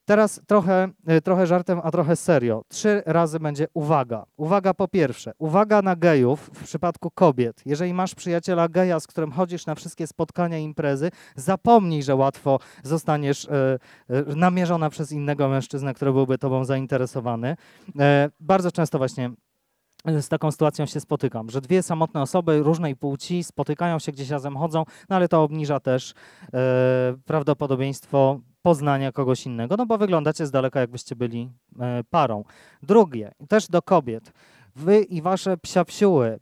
Teraz trochę, trochę żartem, a trochę serio. Trzy razy będzie uwaga. Uwaga po pierwsze, uwaga na gejów w przypadku kobiet. Jeżeli masz przyjaciela geja, z którym chodzisz na wszystkie spotkania imprezy, zapomnij, że łatwo zostaniesz e, e, namierzona przez innego mężczyznę, który byłby tobą zainteresowany. E, bardzo często właśnie z taką sytuacją się spotykam, że dwie samotne osoby różnej płci spotykają się gdzieś razem, chodzą, no ale to obniża też e, prawdopodobieństwo poznania kogoś innego, no bo wyglądacie z daleka, jakbyście byli e, parą. Drugie, też do kobiet. wy i wasze psiapsiuły,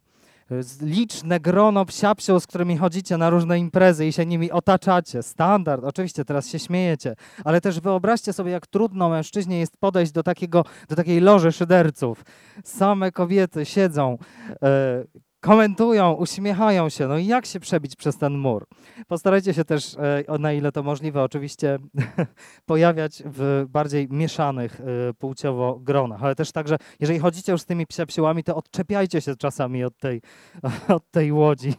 z- liczne grono psiapsił, z którymi chodzicie na różne imprezy i się nimi otaczacie. Standard, oczywiście teraz się śmiejecie, ale też wyobraźcie sobie, jak trudno mężczyźnie jest podejść do, takiego, do takiej loży szyderców. Same kobiety siedzą, e, komentują, uśmiechają się. No i jak się przebić przez ten mur? Postarajcie się też, e, na ile to możliwe, oczywiście [LAUGHS] pojawiać w bardziej mieszanych e, płciowo gronach, ale też także, jeżeli chodzicie już z tymi psiapsiłami, to odczepiajcie się czasami od tej, [LAUGHS] od tej łodzi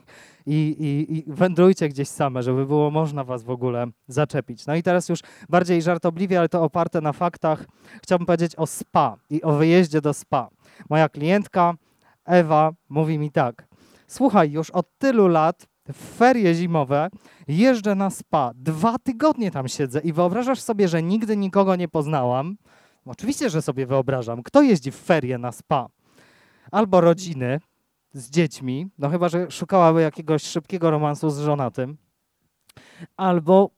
i, i, i wędrujcie gdzieś same, żeby było można was w ogóle zaczepić. No i teraz już bardziej żartobliwie, ale to oparte na faktach, chciałbym powiedzieć o spa i o wyjeździe do spa. Moja klientka Ewa mówi mi tak, słuchaj, już od tylu lat w ferie zimowe jeżdżę na spa, dwa tygodnie tam siedzę i wyobrażasz sobie, że nigdy nikogo nie poznałam? Oczywiście, że sobie wyobrażam. Kto jeździ w ferie na spa? Albo rodziny z dziećmi, no chyba, że szukałaby jakiegoś szybkiego romansu z żonatym, albo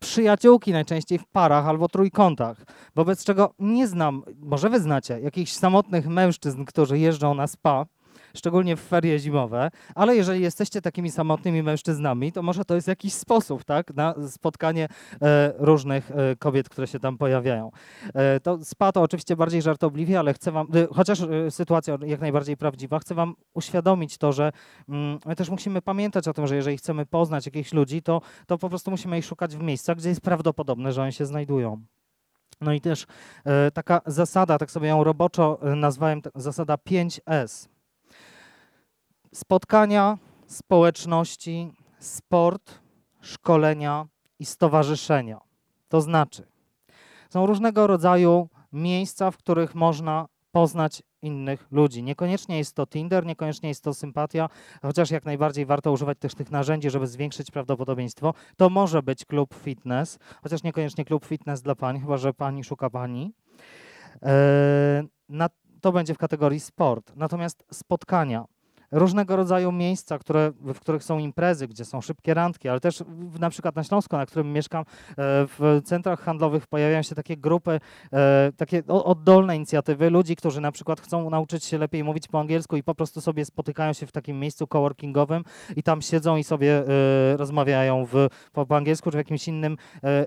przyjaciółki najczęściej w parach albo trójkątach, wobec czego nie znam, może wy znacie, jakichś samotnych mężczyzn, którzy jeżdżą na spa, szczególnie w ferie zimowe, ale jeżeli jesteście takimi samotnymi mężczyznami, to może to jest jakiś sposób, tak, na spotkanie e, różnych e, kobiet, które się tam pojawiają. E, to spa to oczywiście bardziej żartobliwie, ale chcę wam, chociaż sytuacja jak najbardziej prawdziwa, chcę wam uświadomić to, że mm, my też musimy pamiętać o tym, że jeżeli chcemy poznać jakichś ludzi, to, to po prostu musimy ich szukać w miejscach, gdzie jest prawdopodobne, że oni się znajdują. No i też taka zasada, tak sobie ją roboczo nazwałem, zasada 5S. Spotkania, społeczności, sport, szkolenia i stowarzyszenia. To znaczy, są różnego rodzaju miejsca, w których można poznać innych ludzi. Niekoniecznie jest to Tinder, niekoniecznie jest to sympatia, chociaż jak najbardziej warto używać też tych narzędzi, żeby zwiększyć prawdopodobieństwo. To może być klub fitness, chociaż niekoniecznie klub fitness dla pań, chyba że pani szuka pani. E, na, to będzie w kategorii sport. Natomiast spotkania, różnego rodzaju miejsca, które, w których są imprezy, gdzie są szybkie randki, ale też na przykład na Śląsku, na którym mieszkam, e, w centrach handlowych pojawiają się takie grupy, e, takie oddolne inicjatywy ludzi, którzy na przykład chcą nauczyć się lepiej mówić po angielsku i po prostu sobie spotykają się w takim miejscu coworkingowym i tam siedzą i sobie e, rozmawiają w, po, po angielsku czy w jakimś innym,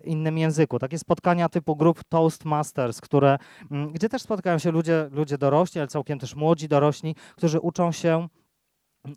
innym języku. Takie spotkania typu grup Toastmasters, które, mm, gdzie też spotykają się ludzie, ludzie dorośli, ale całkiem też młodzi dorośli, którzy uczą się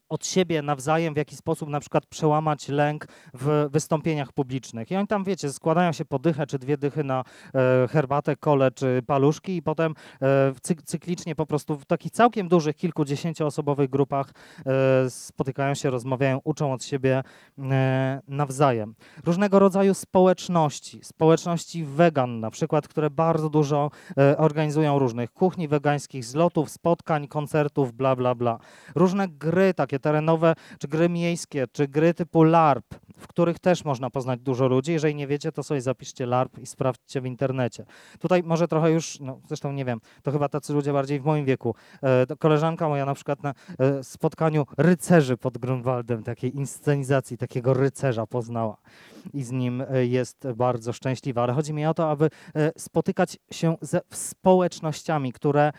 od siebie nawzajem, w jaki sposób na przykład przełamać lęk w wystąpieniach publicznych. I oni tam, wiecie, składają się po dychę czy dwie dychy na e, herbatę, kole czy paluszki i potem e, cyk, cyklicznie po prostu w takich całkiem dużych, kilkudziesięcioosobowych grupach e, spotykają się, rozmawiają, uczą od siebie e, nawzajem. Różnego rodzaju społeczności, społeczności wegan na przykład, które bardzo dużo e, organizują różnych kuchni wegańskich, zlotów, spotkań, koncertów, bla, bla, bla. Różne gry takie terenowe, czy gry miejskie, czy gry typu LARP, w których też można poznać dużo ludzi. Jeżeli nie wiecie, to sobie zapiszcie LARP i sprawdźcie w internecie. Tutaj może trochę już, no zresztą nie wiem, to chyba tacy ludzie bardziej w moim wieku. E, koleżanka moja na przykład na e, spotkaniu rycerzy pod Grunwaldem, takiej inscenizacji takiego rycerza poznała i z nim e, jest bardzo szczęśliwa. Ale chodzi mi o to, aby spotykać się ze społecznościami, które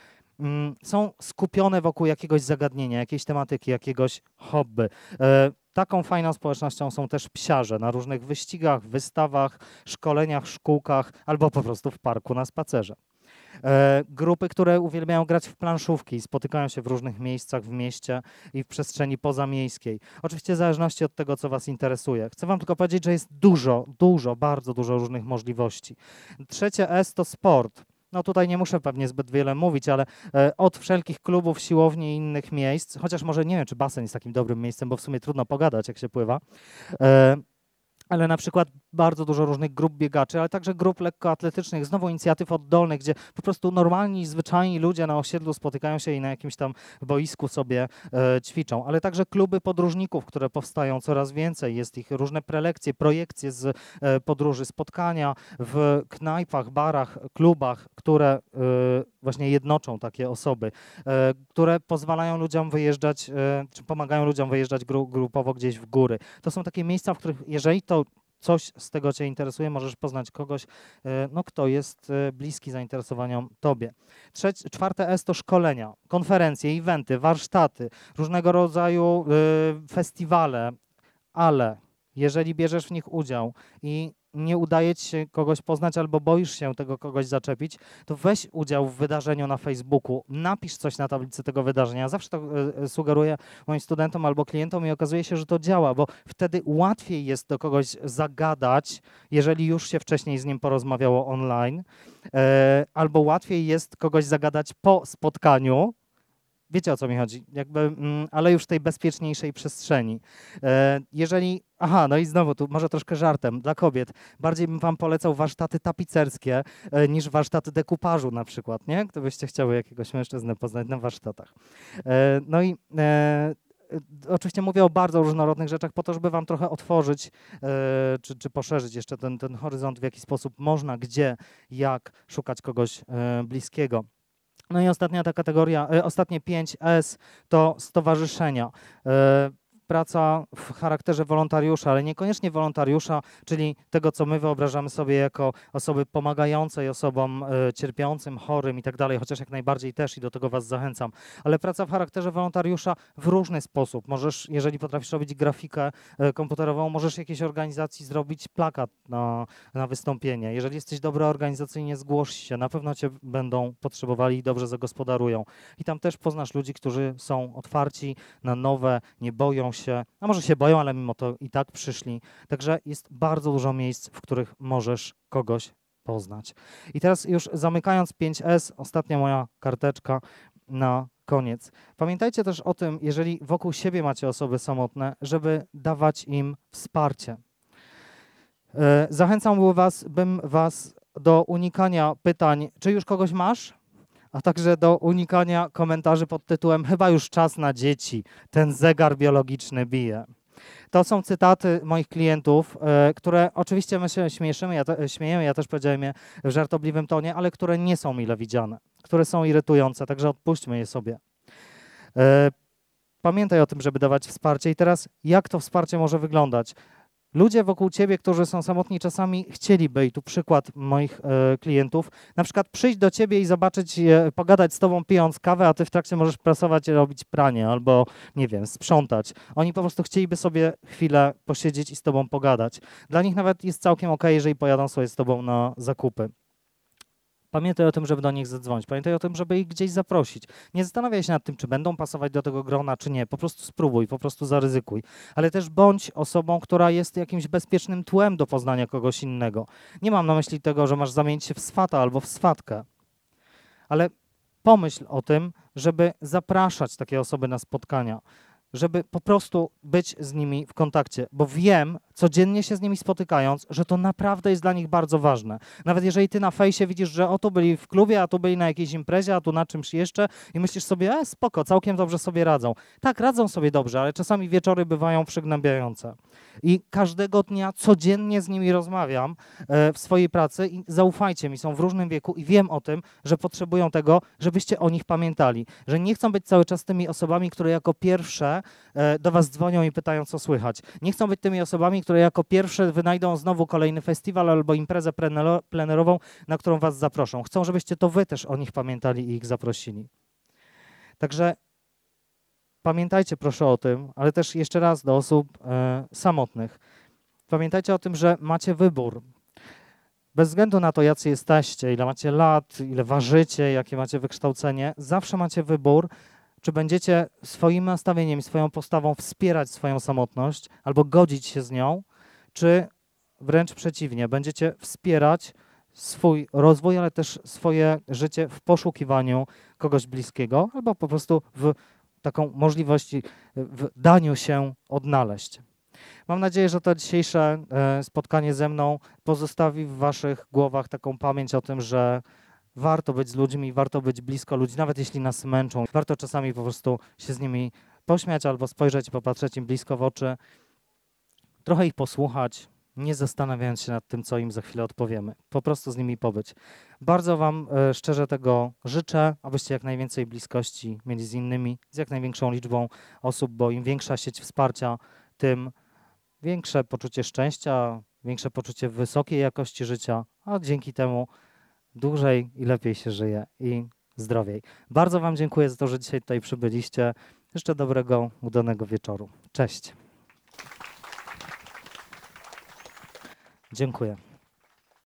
są skupione wokół jakiegoś zagadnienia, jakiejś tematyki, jakiegoś hobby. E, Taką fajną społecznością są też psiarze na różnych wyścigach, wystawach, szkoleniach, szkółkach albo po prostu w parku na spacerze. E, grupy, które uwielbiają grać w planszówki, spotykają się w różnych miejscach w mieście i w przestrzeni pozamiejskiej. Oczywiście w zależności od tego, co Was interesuje. Chcę Wam tylko powiedzieć, że jest dużo, dużo, bardzo dużo różnych możliwości. Trzecie S to sport. No tutaj nie muszę pewnie zbyt wiele mówić, ale e, od wszelkich klubów, siłowni i innych miejsc, chociaż może nie wiem, czy basen jest takim dobrym miejscem, bo w sumie trudno pogadać, jak się pływa. E, ale na przykład bardzo dużo różnych grup biegaczy, ale także grup lekkoatletycznych, znowu inicjatyw oddolnych, gdzie po prostu normalni, zwyczajni ludzie na osiedlu spotykają się i na jakimś tam boisku sobie e, ćwiczą, ale także kluby podróżników, które powstają coraz więcej. Jest ich różne prelekcje, projekcje z e, podróży, spotkania w knajpach, barach, klubach, które e, właśnie jednoczą takie osoby, e, które pozwalają ludziom wyjeżdżać, e, czy pomagają ludziom wyjeżdżać gru, grupowo gdzieś w góry. To są takie miejsca, w których jeżeli to coś z tego Cię interesuje, możesz poznać kogoś, e, no, kto jest e, bliski zainteresowaniom Tobie. Trzecie, czwarte S to szkolenia, konferencje, eventy, warsztaty, różnego rodzaju e, festiwale, ale jeżeli bierzesz w nich udział i nie udaje ci się kogoś poznać albo boisz się tego kogoś zaczepić, to weź udział w wydarzeniu na Facebooku, napisz coś na tablicy tego wydarzenia. Zawsze to e, sugeruję moim studentom albo klientom i okazuje się, że to działa, bo wtedy łatwiej jest do kogoś zagadać, jeżeli już się wcześniej z nim porozmawiało online, e, albo łatwiej jest kogoś zagadać po spotkaniu, Wiecie o co mi chodzi, jakby, mm, ale już w tej bezpieczniejszej przestrzeni. E, jeżeli, aha, no i znowu tu może troszkę żartem dla kobiet, bardziej bym wam polecał warsztaty tapicerskie e, niż warsztaty dekupażu na przykład, nie? Gdybyście chciały jakiegoś mężczyznę poznać na warsztatach. E, no i oczywiście mówię o bardzo różnorodnych rzeczach po to, żeby wam trochę otworzyć czy, czy poszerzyć jeszcze ten, ten horyzont, w jaki sposób można, gdzie, jak szukać kogoś bliskiego. No i ostatnia ta kategoria, y, ostatnie 5S to stowarzyszenia. Praca w charakterze wolontariusza, ale niekoniecznie wolontariusza, czyli tego, co my wyobrażamy sobie jako osoby pomagającej osobom y, cierpiącym, chorym i tak dalej, chociaż jak najbardziej też i do tego Was zachęcam. Ale praca w charakterze wolontariusza w różny sposób. Możesz, jeżeli potrafisz robić grafikę y, komputerową, możesz jakiejś organizacji zrobić plakat na, na wystąpienie. Jeżeli jesteś dobry organizacyjnie, zgłoś się. Na pewno Cię będą potrzebowali i dobrze zagospodarują. I tam też poznasz ludzi, którzy są otwarci na nowe, nie boją się, a może się boją, ale mimo to i tak przyszli. Także jest bardzo dużo miejsc, w których możesz kogoś poznać. I teraz już zamykając 5S, ostatnia moja karteczka na koniec. Pamiętajcie też o tym, jeżeli wokół siebie macie osoby samotne, żeby dawać im wsparcie. E, zachęcam was, bym was do unikania pytań, czy już kogoś masz? A także do unikania komentarzy pod tytułem Chyba już czas na dzieci, ten zegar biologiczny bije. To są cytaty moich klientów, e, które oczywiście my się śmieszymy, ja te, śmiejemy, ja też powiedziałem je w żartobliwym tonie, ale które nie są mile widziane, które są irytujące, także odpuśćmy je sobie. E, pamiętaj o tym, żeby dawać wsparcie. I teraz, jak to wsparcie może wyglądać? Ludzie wokół ciebie, którzy są samotni, czasami chcieliby, i tu przykład moich e, klientów, na przykład przyjść do ciebie i zobaczyć, e, pogadać z tobą pijąc kawę, a ty w trakcie możesz prasować, robić pranie albo, nie wiem, sprzątać. Oni po prostu chcieliby sobie chwilę posiedzieć i z tobą pogadać. Dla nich nawet jest całkiem ok, jeżeli pojadą sobie z tobą na zakupy. Pamiętaj o tym, żeby do nich zadzwonić. Pamiętaj o tym, żeby ich gdzieś zaprosić. Nie zastanawiaj się nad tym, czy będą pasować do tego grona, czy nie. Po prostu spróbuj, po prostu zaryzykuj. Ale też bądź osobą, która jest jakimś bezpiecznym tłem do poznania kogoś innego. Nie mam na myśli tego, że masz zamienić się w swata albo w swatkę. Ale pomyśl o tym, żeby zapraszać takie osoby na spotkania żeby po prostu być z nimi w kontakcie, bo wiem, codziennie się z nimi spotykając, że to naprawdę jest dla nich bardzo ważne. Nawet jeżeli ty na fejsie widzisz, że o tu byli w klubie, a tu byli na jakiejś imprezie, a tu na czymś jeszcze i myślisz sobie, e, spoko, całkiem dobrze sobie radzą. Tak, radzą sobie dobrze, ale czasami wieczory bywają przygnębiające. I każdego dnia codziennie z nimi rozmawiam e, w swojej pracy i zaufajcie mi, są w różnym wieku i wiem o tym, że potrzebują tego, żebyście o nich pamiętali, że nie chcą być cały czas tymi osobami, które jako pierwsze e, do was dzwonią i pytają, co słychać. Nie chcą być tymi osobami, które jako pierwsze wynajdą znowu kolejny festiwal albo imprezę plenerową, na którą was zaproszą. Chcą, żebyście to wy też o nich pamiętali i ich zaprosili. Także pamiętajcie proszę o tym, ale też jeszcze raz do osób e, samotnych. Pamiętajcie o tym, że macie wybór. Bez względu na to, jacy jesteście, ile macie lat, ile ważycie, jakie macie wykształcenie, zawsze macie wybór, czy będziecie swoim nastawieniem, swoją postawą wspierać swoją samotność albo godzić się z nią, czy wręcz przeciwnie, będziecie wspierać swój rozwój, ale też swoje życie w poszukiwaniu kogoś bliskiego albo po prostu w taką możliwości, w daniu się odnaleźć. Mam nadzieję, że to dzisiejsze e, spotkanie ze mną pozostawi w Waszych głowach taką pamięć o tym, że warto być z ludźmi, warto być blisko ludzi, nawet jeśli nas męczą. Warto czasami po prostu się z nimi pośmiać albo spojrzeć, popatrzeć im blisko w oczy, trochę ich posłuchać, nie zastanawiając się nad tym, co im za chwilę odpowiemy. Po prostu z nimi pobyć. Bardzo Wam e, szczerze tego życzę, abyście jak najwięcej bliskości mieli z innymi, z jak największą liczbą osób, bo im większa sieć wsparcia, tym większe poczucie szczęścia, większe poczucie wysokiej jakości życia, a dzięki temu dłużej i lepiej się żyje i zdrowiej. Bardzo Wam dziękuję za to, że dzisiaj tutaj przybyliście. Jeszcze dobrego, udanego wieczoru. Cześć. Dziękuję.